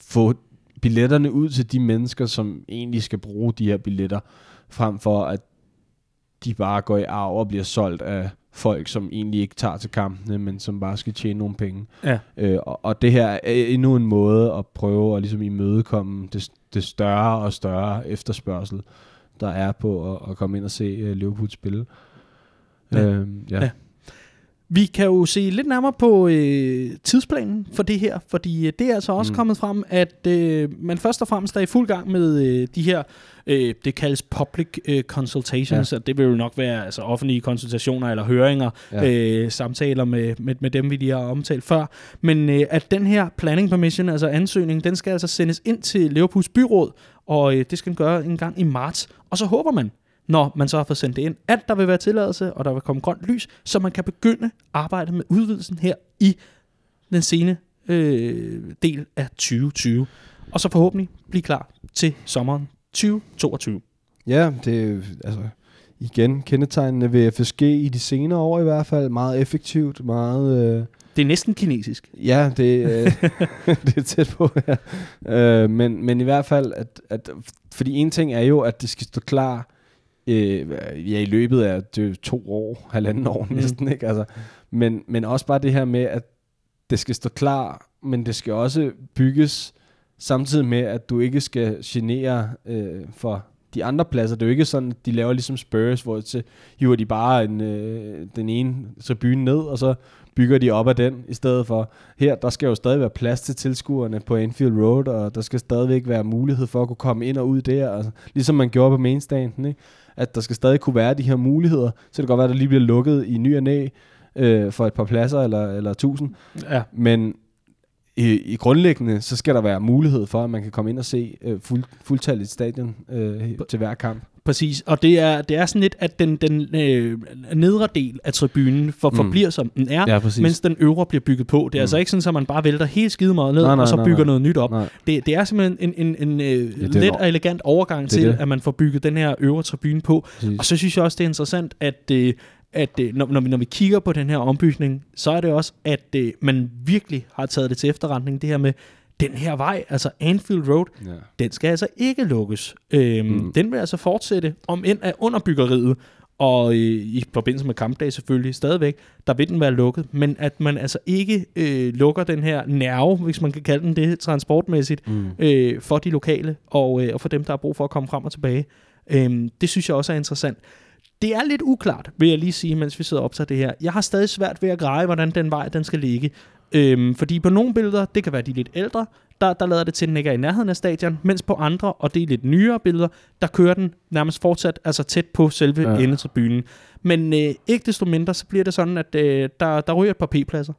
få billetterne ud til de mennesker, som egentlig skal bruge de her billetter, frem for at de bare går i arv og bliver solgt af folk, som egentlig ikke tager til kampene, men som bare skal tjene nogle penge. Ja. Øh, og, og det her er endnu en måde at prøve at ligesom imødekomme det, det større og større efterspørgsel, der er på at, at komme ind og se uh, Liverpool spille. Ja. Øhm, ja. Ja. Vi kan jo se lidt nærmere på øh, tidsplanen for det her, fordi øh, det er altså også mm. Mm. kommet frem, at øh, man først og fremmest er i fuld gang med øh, de her, øh, det kaldes public øh, consultations, ja. og det vil jo nok være altså, offentlige konsultationer eller høringer. Ja. øh, samtaler med, med, med dem, vi lige har omtalt før. Men øh, at den her planning permission, altså ansøgning, den skal altså sendes ind til Liverpools byråd, og øh, det skal den gøre en gang i marts. Og så håber man, når man så har fået sendt det ind, at der vil være tilladelse, og der vil komme grønt lys, så man kan begynde arbejdet med udvidelsen her i den sene øh, del af 2020. Og så forhåbentlig blive klar til sommeren 2022. Ja, det er altså igen kendetegnende ved FSG i de senere år i hvert fald. Meget effektivt, meget... Øh, Det er næsten kinesisk. ja, det, øh, det er tæt på, ja. Øh, men, men i hvert fald, at, at, fordi en ting er jo, at det skal stå klar øh, ja, i løbet af det to år, halvanden år Mm. næsten, ikke? Altså, men, men også bare det her med, at det skal stå klar, men det skal også bygges samtidig med, at du ikke skal genere øh, for de andre pladser. Det er jo ikke sådan, at de laver ligesom Spurs, hvor så hiver de bare en, øh, den ene tribune ned, og så bygger de op af den, i stedet for, her, der skal jo stadig være plads til tilskuerne på Anfield Road, og der skal stadigvæk være mulighed for at kunne komme ind og ud der, altså, ligesom man gjorde på mainstanden, ikke? At der skal stadig kunne være de her muligheder, så det kan godt være, at der lige bliver lukket i ny og næ, øh, for et par pladser eller, eller tusind, Ja. men i, i grundlæggende, så skal der være mulighed for, at man kan komme ind og se øh, fuld, fuldtalligt stadion øh, til hver kamp. Præcis, og det er, det er sådan lidt, at den, den øh, nedre del af tribunen for, Mm. forbliver, som den er, Ja, præcis. mens den øvre bliver bygget på. Det er mm. Mm. altså ikke sådan, at man bare vælter helt skide meget ned, Nej, nej, og så bygger nej. noget nyt op. Nej. Det, det er simpelthen en, en, en øh, er let og elegant overgang det til, det. at man får bygget den her øvre tribune på. Præcis. Og så synes jeg også, det er interessant, at, øh, at øh, når, når, vi, når vi kigger på den her ombygning, så er det også, at øh, man virkelig har taget det til efterretning, det her med, den her vej, altså Anfield Road, Ja. den skal altså ikke lukkes. Øhm, mm. Den vil altså fortsætte, om end af under byggeriet, og øh, i forbindelse med kampdag selvfølgelig stadigvæk, der vil den være lukket, men at man altså ikke øh, lukker den her nerve, hvis man kan kalde den det, transportmæssigt, Mm. øh, for de lokale, og, øh, og for dem, der har brug for at komme frem og tilbage. Øhm, det synes jeg også er interessant. Det er lidt uklart, vil jeg lige sige, mens vi sidder og optager det her. Jeg har stadig svært ved at greje, hvordan den vej den skal ligge. Øhm, fordi på nogle billeder, det kan være de lidt ældre, der, der lader det til, at den ikke er i nærheden af stadion, mens på andre, og det er lidt nyere billeder, der kører den nærmest fortsat altså tæt på selve ja. Endetribunen. Men øh, ikke desto mindre, så bliver det sådan, at øh, der, der ryger et par p-pladser.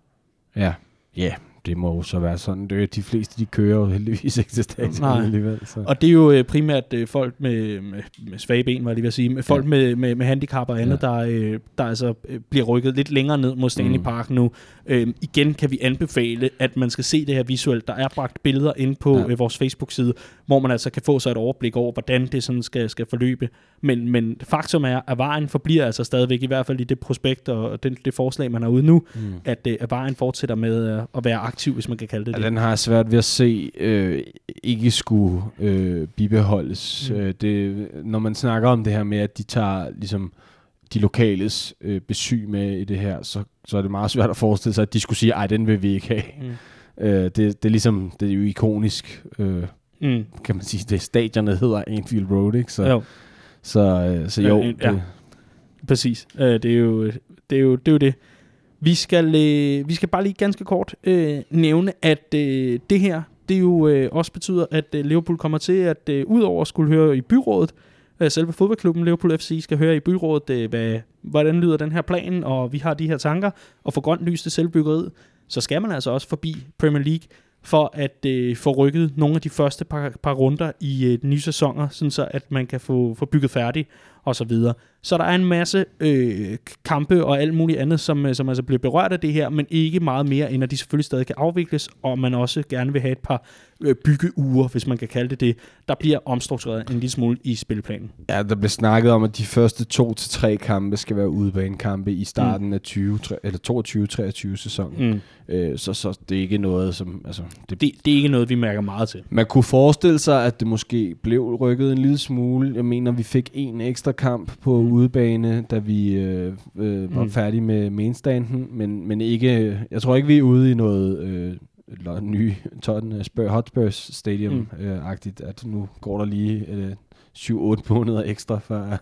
Ja. Ja, det må jo så være sådan. Det, de fleste, de kører jo heldigvis ikke til stadion Nej. alligevel. Så. Og det er jo øh, primært øh, folk med, med, med svage ben, var jeg lige ved at sige, med folk Ja. med, med, med handicap og andet, Ja. der, øh, der altså øh, bliver rykket lidt længere ned mod Stanley Mm. Park nu. Øh, igen kan vi anbefale, at man skal se det her visuelt. Der er bragt billeder ind på Ja. øh, vores Facebook-side, hvor man altså kan få sig et overblik over, hvordan det sådan skal, skal forløbe. Men, men faktum er, at vejen forbliver altså stadigvæk, i hvert fald i det prospekt og det, det forslag, man har ude nu, Mm. at, øh, at vejen fortsætter med øh, at være aktiv, hvis man kan kalde det Ja, det. den har svært ved at se øh, ikke skulle øh, bibeholdes. Mm. Øh, det, når man snakker om det her med, at de tager ligesom de lokales øh, besøg med i det her, så, så er det meget svært at forestille sig, at de skulle sige, ej, den vil vi ikke have. Mm. Øh, det, det er ligesom, det er jo ikonisk, øh, Mm. kan man sige, det stadionet hedder Anfield Road, ikke? Så, Jo. så, øh, så jo, Ja, det, ja. Præcis. Øh, det, er jo, det, er jo, det er jo det. Vi skal, øh, vi skal bare lige ganske kort øh, nævne, at øh, det her, det jo øh, også betyder, at øh, Liverpool kommer til at, øh, udover at skulle høre i byrådet, øh, Øh, selve fodboldklubben Liverpool FC skal høre i byrådet, øh, hvad, hvordan lyder den her plan, og vi har de her tanker, og få grønt lys til selvbyggeriet, så skal man altså også forbi Premier League, for at øh, få rykket nogle af de første par, par runder i øh, nye sæsoner, sådan så at man kan få, få bygget færdigt og så videre. Så der er en masse øh, kampe og alt muligt andet, som, øh, som altså bliver berørt af det her, men ikke meget mere, end at de selvfølgelig stadig kan afvikles, og man også gerne vil have et par øh, byggeuger, hvis man kan kalde det det, der bliver omstruktureret en lille smule i spilplanen. Ja, der blev snakket om, at de første to til tre kampe skal være udebanekampe i starten mm. af 20, eller 22-23 sæsonen. Mm. Øh, så, så det er ikke noget, som... Altså, det, Det, det er ikke noget, vi mærker meget til. man kunne forestille sig, at det måske blev rykket en lille smule. Jeg mener, vi fik en ekstra kamp på Mm. udebane, da vi øh, øh, var Mm. færdige med mainstanden, men, men ikke... Jeg tror ikke, vi er ude i noget... Øh, eller nye Tottenham Spur, Hotspurs Stadium-agtigt, at nu går der lige øh, 7-8 måneder ekstra, før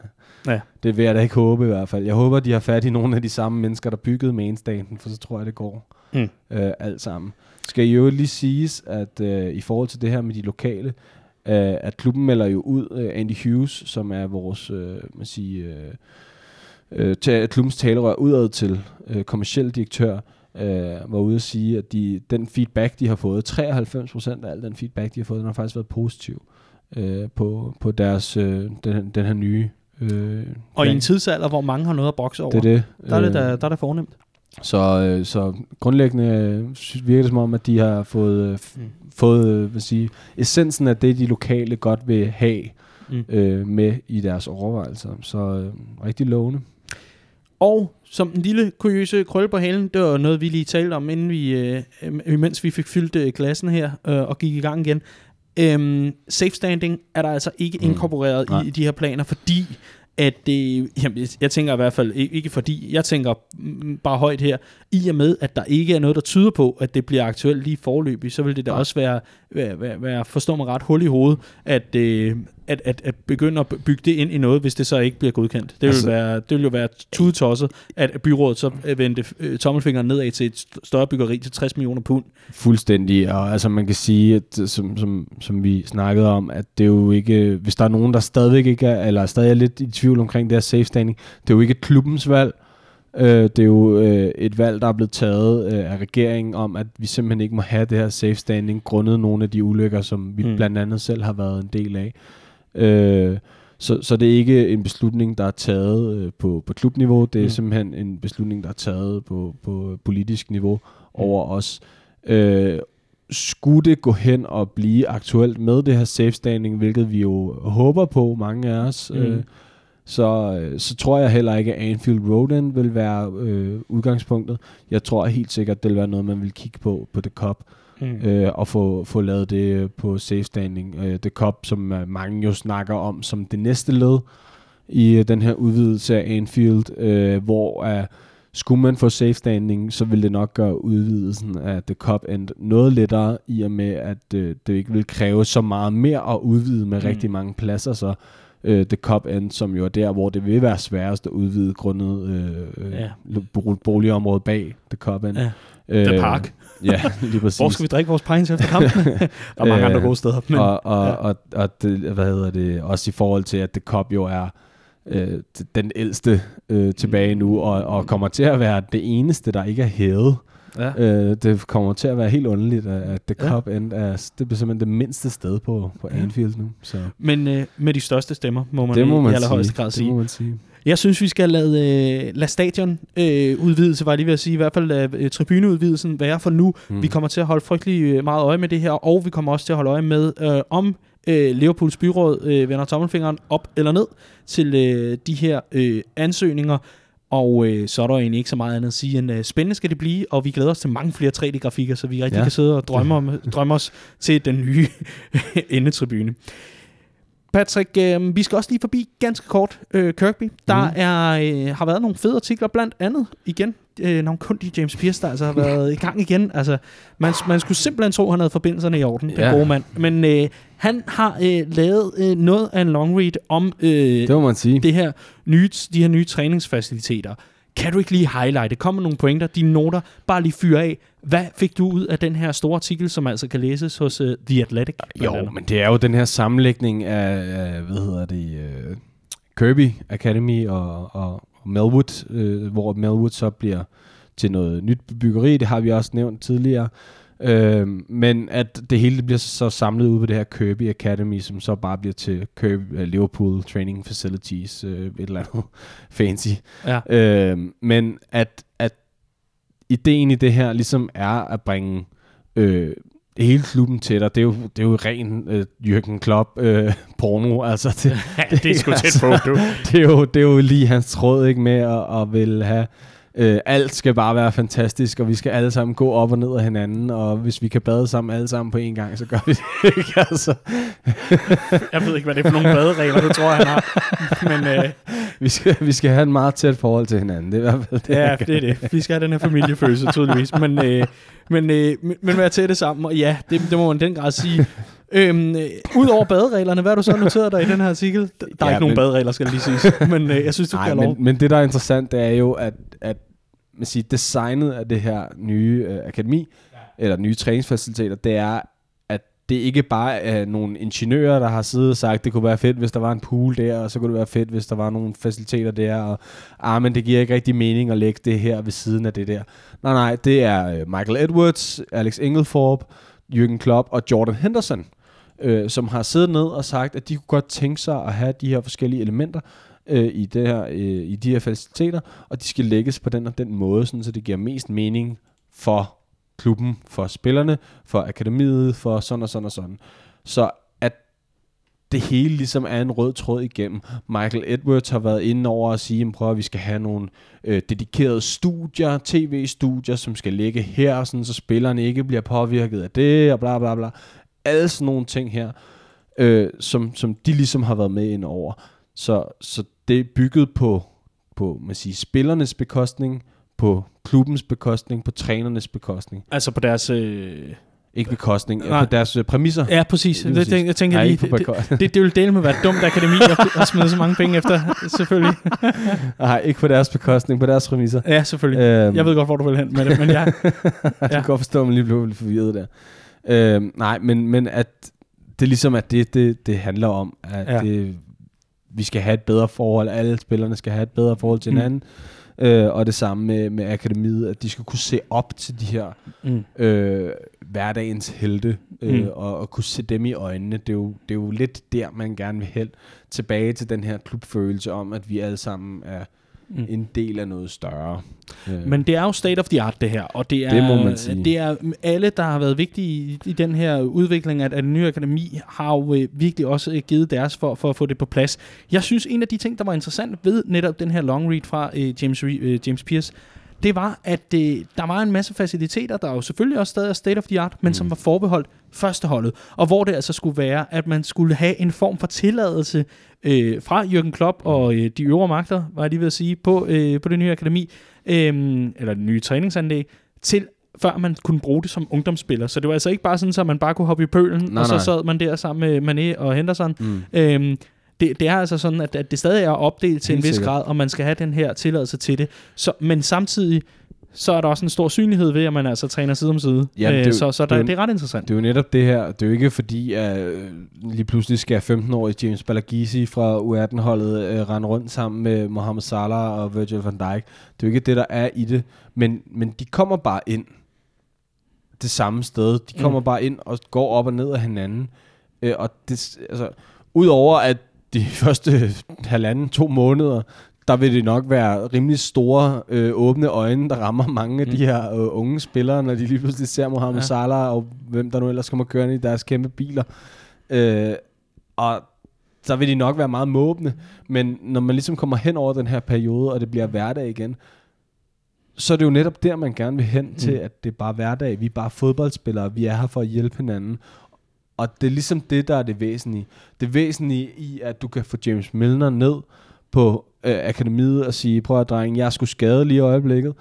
Ja. det vil jeg da ikke håbe i hvert fald. Jeg håber, de har fat i nogle af de samme mennesker, der byggede mainstanden, for så tror jeg, det går Mm. øh, alt sammen. Skal I jo lige siges, at øh, i forhold til det her med de lokale, øh, at klubben melder jo ud, øh, Andy Hughes, som er vores, øh, man siger, øh, øh, ta- klubbens talerør udad til øh, kommersiel direktør, øh, var ude at sige, at de, den feedback, de har fået, 93% af al den feedback, de har fået, den har faktisk været positiv øh, på, på deres, øh, den, den her nye øh, Og i en tidsalder, hvor mange har noget at bokse over, det er det. der, er det Øh, da, der er det fornemt. Så, øh, så grundlæggende øh, virker det som om, at de har fået, øh, Mm. fået øh, hvad sige, essensen af det, de lokale godt vil have Mm. øh, med i deres overvejelser. Så øh, rigtig lovende. Og som en lille kuriøse krølle på halen, det var noget, vi lige talte om, inden vi, øh, øh, mens vi fik fyldt øh, glassen her øh, og gik i gang igen. Øhm, safe standing er der altså ikke Mm. inkorporeret Nej. i, i de her planer, fordi at det, jamen, jeg- tænker i hvert fald, ikke fordi, jeg tænker mm, bare højt her, i og med, at der ikke er noget, der tyder på, at det bliver aktuelt lige forløbig, så vil det da Nej. også være, være, være, være forstå mig ret hul i hovedet, at, øh, at, at, at begynde at bygge det ind i noget, hvis det så ikke bliver godkendt. Det vil, Altså- være, det vil jo være tudetosset, at byrådet så øh, vendte øh, tommelfingeren nedad til et st- større byggeri til 60 millioner pund. Fuldstændig, og altså man kan sige, at øh, som, som, som vi snakkede om, at det er jo ikke, hvis der er nogen, der stadigvæk ikke er, eller stadig er lidt i tvivl omkring det her safe standing, det er jo ikke klubbens valg, øh, det er jo øh, et valg, der er blevet taget øh, af regeringen om, at vi simpelthen ikke må have det her safe standing, grundet nogle af de ulykker, som vi mm. blandt andet selv har været en del af. Øh, så, så det er ikke en beslutning, der er taget øh, på, på klubniveau, det er Mm. mm. simpelthen en beslutning, der er taget på, på politisk niveau over os. Øh, skulle det gå hen og blive aktuelt med det her safe standing, hvilket vi jo håber på, mange af os, Mm. mm. øh, så, øh, så tror jeg heller ikke, at Anfield Road vil være øh, udgangspunktet. Jeg tror helt sikkert, det vil være noget, man vil kigge på på The Cup, Mm. øh, og få, få lavet det på safe standing. Øh, The Cup, som øh, mange jo snakker om som det næste led i øh, den her udvidelse af Anfield, øh, hvor øh, skulle man få safe standing, så vil det nok gøre udvidelsen af The Cup End noget lettere, i og med, at øh, det ikke vil kræve så meget mere at udvide med Mm. rigtig mange pladser, så øh, The Cup End, som jo er der, hvor det vil være sværest at udvide grundet øh, øh, Ja. bo- boligområdet bag The Cup End. Ja. The Park. Ja, lige præcis. Hvor skal vi drikke vores pints efter kampen? der er mange Øh, andre gode steder. Men, og, og, ja. ja. og, og det, hvad hedder det, også i forhold til, at The Cup jo er øh, den ældste øh, tilbage nu, og, og kommer til at være det eneste, der ikke er hævet Ja. Øh, det kommer til at være helt underligt, at The Cup ja. end er, det bliver simpelthen det mindste sted på, på Anfield nu. Så. Men øh, med de største stemmer, må man, det må man i allerhøjeste grad sige. Det må man sige. Jeg synes, vi skal lade, øh, lade stadion øh, udvidelse, var jeg lige ved at sige, i hvert fald lade øh, tribuneudvidelsen være for nu. Mm. Vi kommer til at holde frygtelig øh, meget øje med det her, og vi kommer også til at holde øje med, øh, om øh, Liverpools byråd øh, vender tommelfingeren op eller ned til øh, de her øh, ansøgninger. Og øh, så er der egentlig ikke så meget andet at sige, end øh, spændende skal det blive, og vi glæder os til mange flere 3D-grafikker, så vi rigtig ja. kan sidde og drømme, om, drømme os til den nye endetribune. Patrick, øh, vi skal også lige forbi ganske kort øh, Kirkby. Der mm. er, øh, har været nogle fede artikler, blandt andet igen øh, nogle kundige James Pierce, der altså har været i gang igen. Altså, man, man skulle simpelthen tro, at han havde forbindelserne i orden, ja. den gode mand. Men øh, han har øh, lavet øh, noget af en long read om øh, det, må man sige. Det her nye, de her nye træningsfaciliteter. Kan du ikke lige highlighte? Kom med nogle pointer, dine noter, bare lige fyre af. Hvad fik du ud af den her store artikel, som altså kan læses hos uh, The Athletic? Jo, men det er jo den her sammenlægning af, af hvad hedder det, uh, Kirby Academy og, og Melwood, uh, hvor Melwood så bliver til noget nyt byggeri. Det har vi også nævnt tidligere. Øh, men at det hele bliver så samlet ud på det her Kirby Academy, som så bare bliver til Kirby, uh, Liverpool Training Facilities, uh, et eller andet fancy. Ja. Øh, men at, at ideen i det her ligesom er at bringe øh, hele klubben til dig. Det er jo, det er jo ren øh, Jürgen Klopp øh, porno. Altså, det, ja, det er sgu tæt på, du. det, er jo, det er jo lige hans tråd ikke, med at, at vil have Øh, alt skal bare være fantastisk, og vi skal alle sammen gå op og ned af hinanden, og hvis vi kan bade sammen alle sammen på en gang, så gør vi det ikke, altså. Jeg ved ikke, hvad det er for nogle baderegler, du tror, han har. Men, øh, vi, skal, vi skal have en meget tæt forhold til hinanden, det er i hvert fald det. Ja, det er det. Vi skal have den her familiefølelse, tydeligvis. Men, øh, men, øh, men være tætte sammen, og ja, det, det må man den grad sige. Øhm, øh, Udover badereglerne, hvad har du så noteret dig i den her artikel? Der er ja, ikke men, nogen baderegler, skal jeg lige sige. Men øh, jeg synes, du nej, kan lov. Men, men det, der er interessant, det er jo, at, at man siger, designet af det her nye øh, akademi, ja. eller nye træningsfaciliteter, det er, at det ikke bare er nogle ingeniører, der har siddet og sagt, det kunne være fedt, hvis der var en pool der, og så kunne det være fedt, hvis der var nogle faciliteter der, og ah, men det giver ikke rigtig mening at lægge det her ved siden af det der. Nej, nej, det er øh, Michael Edwards, Alex Ingelthorpe, Jürgen Klopp og Jordan Henderson, øh, som har siddet ned og sagt, at de kunne godt tænke sig at have de her forskellige elementer, øh, i, det her, øh, i de her faciliteter, og de skal lægges på den og den måde, sådan, så det giver mest mening for klubben, for spillerne, for akademiet, for sådan og sådan og sådan. Så at det hele ligesom er en rød tråd igennem. Michael Edwards har været inde over at sige, at vi skal have nogle øh, dedikerede studier, tv-studier, som skal ligge her, sådan, så spillerne ikke bliver påvirket af det, og bla bla bla. Alle sådan nogle ting her, øh, som, som de ligesom har været med ind over. Så, så det er bygget på, på man siger, spillernes bekostning, på klubbens bekostning, på trænernes bekostning. Altså på deres... Øh ikke bekostning, Nej. på deres øh, præmisser. Ja, præcis. Det, det, jeg tænker lige, det, det, det, det vil dele med at være dumt akademi at, at smide så mange penge efter, selvfølgelig. Nej, ikke på deres bekostning, på deres præmisser. Ja, selvfølgelig. Øhm, jeg ved godt, hvor du vil hen med det, men ja. ja. kan godt forstå, at man lige blev lidt forvirret der. Øhm, nej, men, men at det ligesom at det, det, det handler om, at ja. det vi skal have et bedre forhold, alle spillerne skal have et bedre forhold til mm. hinanden, øh, og det samme med, med akademiet, at de skal kunne se op til de her mm. øh, hverdagens helte, øh, mm. og, og kunne se dem i øjnene. Det er, jo, det er jo lidt der, man gerne vil hen tilbage til den her klubfølelse om, at vi alle sammen er mm. en del af noget større. Øh. Men det er jo state of the art, det her. Og det er, det må man sige. Det er alle, der har været vigtige i, i den her udvikling af, af den nye akademi, har jo øh, virkelig også øh, givet deres for, for at få det på plads. Jeg synes, en af de ting, der var interessant ved netop den her long read fra øh, James, øh, James Pierce, det var, at øh, der var en masse faciliteter, der jo selvfølgelig også stadig er state of the art, men mm. som var forbeholdt førsteholdet, og hvor det altså skulle være, at man skulle have en form for tilladelse øh, fra Jürgen Klopp og øh, de øvre magter, var jeg lige ved at sige, på, øh, på det nye akademi, øh, eller det nye træningsanlæg, til før man kunne bruge det som ungdomsspiller. Så det var altså ikke bare sådan, at man bare kunne hoppe i pølen, nej, og så nej. sad man der sammen med Mané og Henderson. Mm. Øh, det, det er altså sådan, at, at det stadig er opdelt til Helt en vis sikkert. grad, og man skal have den her tilladelse til det. Så, men samtidig, så er der også en stor synlighed ved, at man altså træner side om side. Ja, det, øh, så så der, det, er, det er ret interessant. Det er jo netop det her. Det er jo ikke fordi, at øh, lige pludselig skal 15-årige James Balagisi fra U18-holdet øh, rende rundt sammen med Mohamed Salah og Virgil van Dijk. Det er jo ikke det, der er i det. Men, men de kommer bare ind det samme sted. De kommer mm. bare ind og går op og ned af hinanden. Øh, og det, altså, udover at de første halvanden, to måneder, der vil det nok være rimelig store øh, åbne øjne, der rammer mange af mm. de her øh, unge spillere, når de lige pludselig ser Mohamed ja. Salah og hvem der nu ellers kommer kørende i deres kæmpe biler. Øh, og så vil de nok være meget måbne, men når man ligesom kommer hen over den her periode, og det bliver hverdag igen, så er det jo netop der, man gerne vil hen mm. til, at det er bare hverdag. Vi er bare fodboldspillere, vi er her for at hjælpe hinanden. Og det er ligesom det, der er det væsentlige. Det væsentlige i, at du kan få James Milner ned på øh, akademiet og sige, prøv at drenge, jeg skulle skade lige i øjeblikket.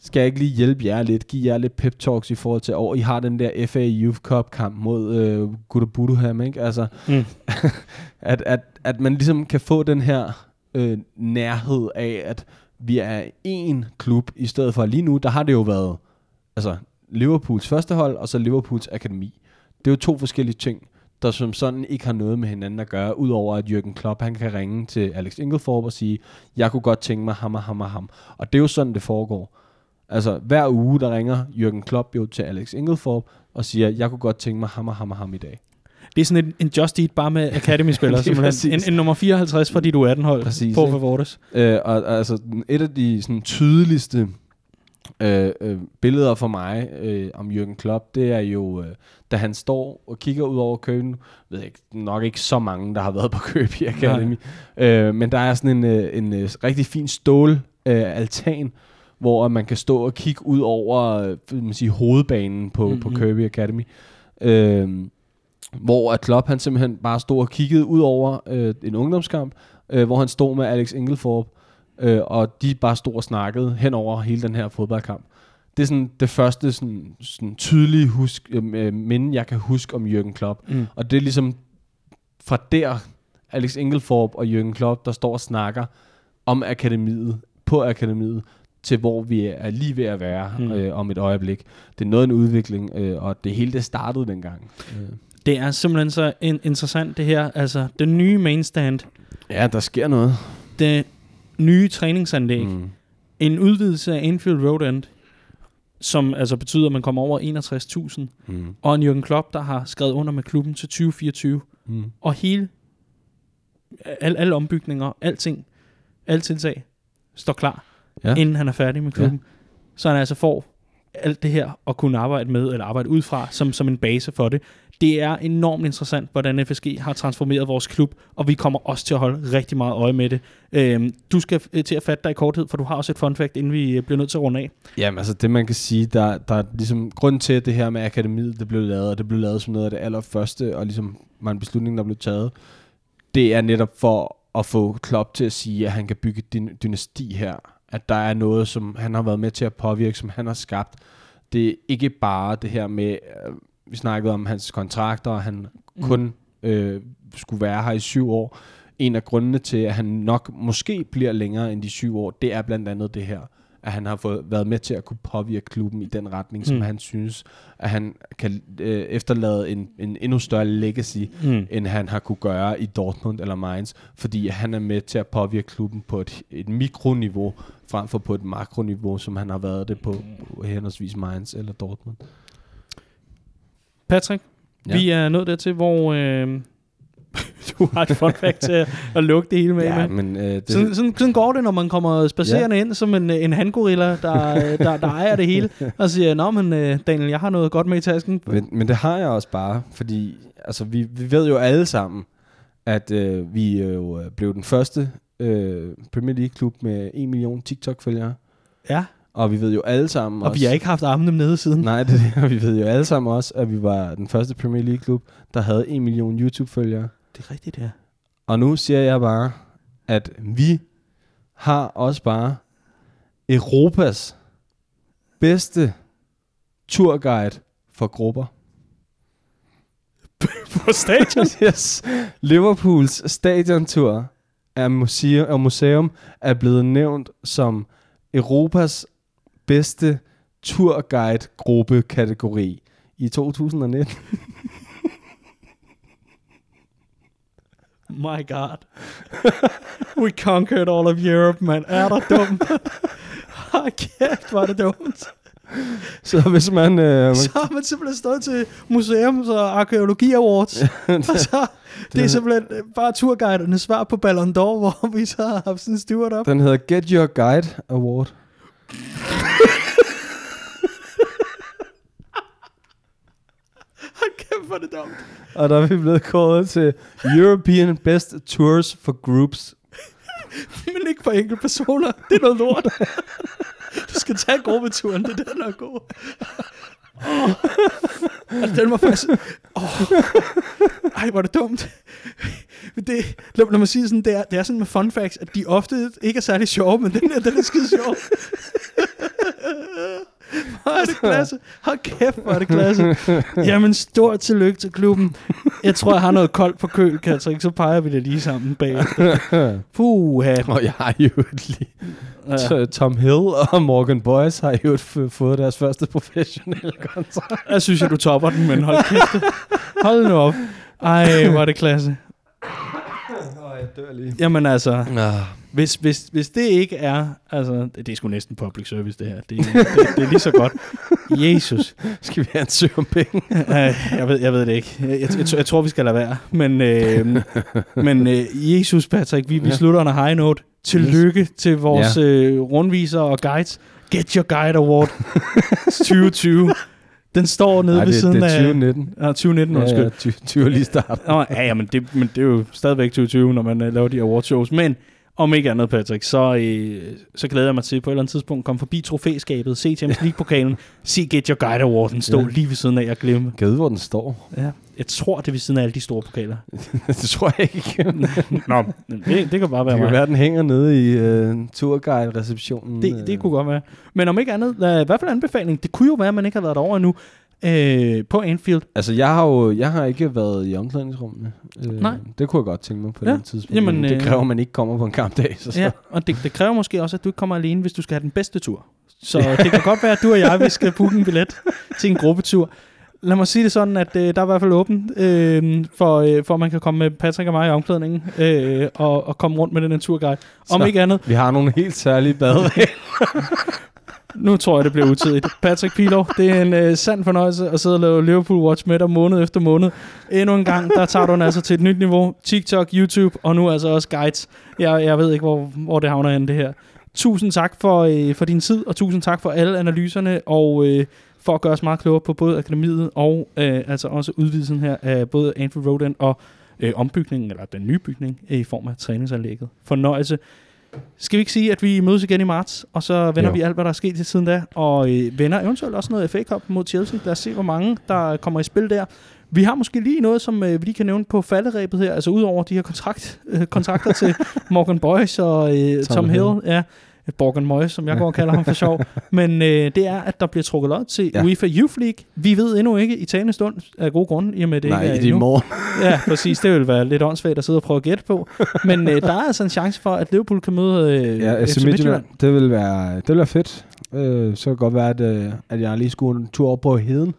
Skal jeg ikke lige hjælpe jer lidt, give jer lidt pep talks i forhold til, og I har den der FA Youth Cup kamp mod øh, Gudabuduham, ikke? Altså, mm. at, at, at man ligesom kan få den her øh, nærhed af, at vi er en klub, i stedet for lige nu, der har det jo været altså, Liverpools første hold, og så Liverpools akademi. Det er jo to forskellige ting, der som sådan ikke har noget med hinanden at gøre, udover at Jürgen Klopp, han kan ringe til Alex Ingelthorpe og sige, jeg kunne godt tænke mig ham og ham og ham. Og det er jo sådan, det foregår. Altså, hver uge, der ringer Jürgen Klopp jo til Alex Ingelthorpe og siger, jeg kunne godt tænke mig ham og ham og ham i dag. Det er sådan en, en Just Eat bare med Academy-spillere, simpelthen. En, en nummer 54 fordi du er den hold præcis, på Favortes. Øh, og, og altså, et af de sådan, tydeligste øh, øh, billeder for mig øh, om Jürgen Klopp, det er jo, øh, da han står og kigger ud over køen, ved jeg ikke, nok ikke så mange, der har været på Kirby Academy, øh, men der er sådan en, øh, en øh, rigtig fin stål øh, altan, hvor man kan stå og kigge ud over øh, man sige, hovedbanen på, mm-hmm. på Kirby Academy. Øh, hvor at Klopp han simpelthen bare stod og kiggede ud over øh, en ungdomskamp, øh, hvor han stod med Alex Ingelthorpe, øh, og de bare stod og snakkede hen over hele den her fodboldkamp. Det er sådan det første sådan, sådan tydelige husk, øh, minde, jeg kan huske om Jürgen Klopp. Mm. Og det er ligesom fra der, Alex Ingelthorpe og Jürgen Klopp, der står og snakker om akademiet, på akademiet, til hvor vi er lige ved at være mm. øh, om et øjeblik. Det er noget af en udvikling, øh, og det hele det startede dengang. Øh. Det er simpelthen så in- interessant det her. Altså, den nye mainstand. Ja, der sker noget. Det nye træningsanlæg. Mm. En udvidelse af Anfield Road End, som altså betyder, at man kommer over 61.000. Mm. Og en Jürgen Klopp, der har skrevet under med klubben til 2024. Mm. Og hele, al, alle ombygninger, alting, alle tiltag, står klar, ja. inden han er færdig med klubben. Ja. Så han altså får alt det her at kunne arbejde med, eller arbejde ud fra, som, som en base for det. Det er enormt interessant, hvordan FSG har transformeret vores klub, og vi kommer også til at holde rigtig meget øje med det. Øhm, du skal til at fatte dig i korthed, for du har også et fun fact, inden vi øh, bliver nødt til at runde af. Jamen altså det man kan sige, der, der er ligesom grund til, at det her med akademiet, det blev lavet, og det blev lavet som noget af det allerførste, og ligesom var en beslutning, der blev taget, det er netop for at få Klopp til at sige, at han kan bygge din dynasti her. At der er noget, som han har været med til at påvirke, som han har skabt. Det er ikke bare det her med, øh, vi snakkede om hans kontrakter, og han mm. kun øh, skulle være her i syv år. En af grundene til, at han nok måske bliver længere end de syv år, det er blandt andet det her at han har fået, været med til at kunne påvirke klubben i den retning, som mm. han synes, at han kan øh, efterlade en, en endnu større legacy, mm. end han har kunne gøre i Dortmund eller Mainz, fordi han er med til at påvirke klubben på et, et mikroniveau, frem for på et makroniveau, som han har været det på, på henholdsvis Mainz eller Dortmund. Patrick, ja. vi er nået dertil, hvor... Øh, du har et fun fact til at lukke det hele med. Ja, men, øh, det... Sådan, sådan, sådan går det, når man kommer spacerende ja. ind som en, en handgorilla, der, der, der ejer det hele, og siger, nå, men øh, Daniel, jeg har noget godt med i tasken. Men, men det har jeg også bare, fordi altså, vi, vi ved jo alle sammen, at øh, vi jo øh, blev den første øh, Premier League-klub med 1 million TikTok-følgere. Ja. Og vi ved jo alle sammen Og også, vi har ikke haft armene nede siden. Nej, det er det. vi ved jo alle sammen også, at vi var den første Premier League-klub, der havde 1 million YouTube-følgere. Det er rigtigt, ja. Og nu siger jeg bare, at vi har også bare Europas bedste turguide for grupper. på stadion? yes. Liverpools stadiontur af museum, og museum er blevet nævnt som Europas bedste turguide-gruppe kategori i 2019. My God. We conquered all of Europe, man. Er der dum? Hold kæft, var det dumt. Så hvis man... Øh, man Så har man simpelthen stået til Museums- og Arkeologi Awards. og så, det er simpelthen øh, bare turguidernes svar på Ballon d'Or, hvor vi så har haft sådan en steward op. den hedder Get Your Guide Award. Hold kæft, hvor er det dumt. Og der er vi blevet kåret til European Best Tours for Groups. Men ikke for enkelte personer. Det er noget lort. Du skal tage gruppeturen, det er den, der er god. Oh. Altså, den var faktisk... Oh. Ej, hvor er det dumt. Det, lad, lad mig sige sådan, det er, det er sådan med fun facts, at de ofte ikke er særlig sjove, men den her, den er skide sjov. Hvor er det klasse. Hold kæft, hvor er det klasse. Jamen, stort tillykke til klubben. Jeg tror, jeg har noget koldt på køl, Katrik, så peger vi det lige sammen bagefter. Puh, Og jeg har jo lige... Ja. Tom Hill og Morgan Boys har jo fået deres første professionelle kontrakt. Jeg synes, at du topper den, men hold kæft. Hold nu op. Ej, hvor er det klasse. Åh, jeg dør lige. Jamen altså, Ah. Hvis, hvis, hvis det ikke er, altså, det, er sgu næsten public service det her. Det, det, det er lige så godt. Jesus. Skal vi ansøge om penge? Ej, jeg, ved, jeg ved det ikke. Jeg, jeg, jeg, jeg tror, vi skal lade være. Men, øh, men øh, Jesus, Patrick, vi, vi Ja. slutter a high note. Tillykke yes. til vores øh, rundviser og guides. Get Your Guide Award 2020. Den står nede Nej, ved det, siden det er af... 2019. Ja, 2019, undskyld. Ja, ja, 20, 20 er lige start. Nå, ja, ja men, det, men det er jo stadigvæk 2020, når man uh, laver de awardshows. Men om ikke andet, Patrick, så, øh, så glæder jeg mig til på et eller andet tidspunkt komme forbi trofæskabet, se Champions League-pokalen, se Get Your Guide Awarden stå ja. Ja. lige ved siden af, jeg glemmer. Kan vide, hvor den står? Ja. Jeg tror, det er ved siden af alle de store pokaler. det tror jeg ikke. Nå, det, det kan bare være Det kan mig. være, den hænger nede i øh, turguide-receptionen. Det, det kunne godt være. Men om ikke andet, uh, i hvert fald anbefaling, det kunne jo være, at man ikke har været derovre endnu, øh, på Anfield. Altså, jeg har jo jeg har ikke været i omklædningsrummene. Øh, Nej. Det kunne jeg godt tænke mig på Ja. ja. den tidspunkt. Jamen, det øh, kræver, at man ikke kommer på en kampdag. Så, så. Ja, og det, det kræver måske også, at du ikke kommer alene, hvis du skal have den bedste tur. Så det kan godt være, at du og jeg vi skal booke en billet til en gruppetur. Lad mig sige det sådan, at øh, der er i hvert fald åbent, øh, for, øh, for at man kan komme med Patrick og mig i omklædningen øh, og, og komme rundt med den her turguide. Om Så. ikke andet, Vi har nogle helt særlige baderegler. nu tror jeg, det bliver utidigt. Patrick Pilov, det er en øh, sand fornøjelse at sidde og lave Liverpool Watch med dig måned efter måned. Endnu en gang, der tager du den altså til et nyt niveau. TikTok, YouTube og nu altså også guides. Jeg, jeg ved ikke, hvor, hvor det havner hen det her. Tusind tak for, øh, for din tid, og tusind tak for alle analyserne, og øh, for at gøre os meget klogere på både akademiet og øh, altså også udvidelsen her af både Anfield Road End og øh, ombygningen, eller den nye bygning, øh, i form af træningsanlægget. Fornøjelse. Skal vi ikke sige, at vi mødes igen i marts, og så vender Jo. vi alt, hvad der er sket til siden da, og øh, vender eventuelt også noget FA Cup mod Chelsea. Lad os se, hvor mange der kommer i spil der. Vi har måske lige noget, som øh, vi lige kan nævne på falderæbet her, altså udover de her kontrakt, øh, kontrakter til Morgan Boys og øh, Tom, Tom Hill. Hill. Ja, Borgen Moyes, som jeg går og kalder ham for sjov. Men øh, det er, at der bliver trukket lod til ja. UEFA Youth League. Vi ved endnu ikke i talende stund af gode grunde, i og med det Nej, ikke er det er i morgen. Ja, præcis. Det vil være lidt åndssvagt at sidde og prøve at gætte på. Men øh, der er altså en chance for, at Liverpool kan møde øh, Ja, FC AC Midtjylland. Det vil være, det vil være fedt. Øh, så kan det godt være, at, øh, at jeg lige skulle en tur op på heden.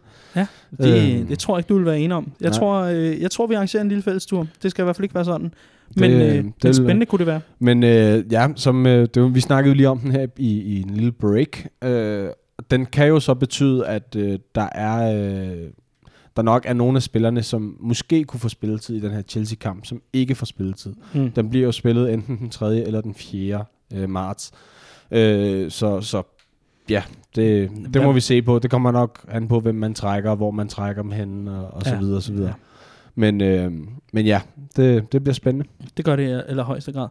Det, Øh. det tror jeg ikke, du vil være enig om. Jeg Nej. tror, øh, jeg tror, vi arrangerer en lille fællestur. Det skal i hvert fald ikke være sådan. Men, Det, øh, det men vil spændende kunne det være. Men øh, ja, som, øh, det, vi snakkede lige om den her i, i en lille break. Øh, den kan jo så betyde, at øh, der er øh, der nok er nogle af spillerne, som måske kunne få spilletid i den her Chelsea-kamp, som ikke får spilletid. Mm. Den bliver jo spillet enten den 3. eller den 4. Øh, marts. Øh, så, så ja, det, det må Ja. vi se på. Det kommer nok an på, hvem man trækker, hvor man trækker dem hen, og, og så Ja. videre, og så videre. Ja. Men, øh, men ja, det, det bliver spændende. Det gør det i allerhøjeste grad.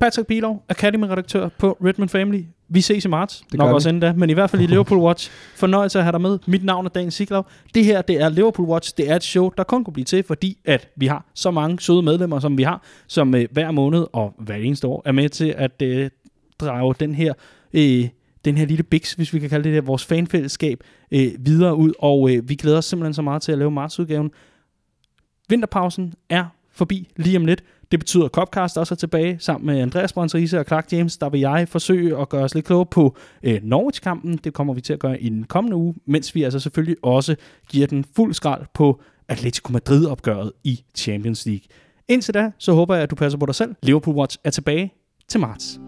Patrick Pilov, Academy-redaktør på Redmond Family. Vi ses i marts. Det Nok også inden da, men i hvert fald i Liverpool Watch. Fornøjelse at have dig med. Mit navn er Dan Siglov. Det her, det er Liverpool Watch. Det er et show, der kun kunne blive til, fordi at vi har så mange søde medlemmer, som vi har, som øh, hver måned og hver eneste år er med til at øh, drage den her... Øh, den her lille biks, hvis vi kan kalde det der, vores fanfællesskab, øh, videre ud, og øh, vi glæder os simpelthen så meget til at lave martsudgaven. Vinterpausen er forbi lige om lidt. Det betyder, at Copcast også er tilbage sammen med Andreas Brøndse og Clark James. Der vil jeg forsøge at gøre os lidt klogere på øh, Norwich-kampen. Det kommer vi til at gøre i den kommende uge, mens vi altså selvfølgelig også giver den fuld skrald på Atletico Madrid-opgøret i Champions League. Indtil da, så håber jeg, at du passer på dig selv. Liverpool Watch er tilbage til marts.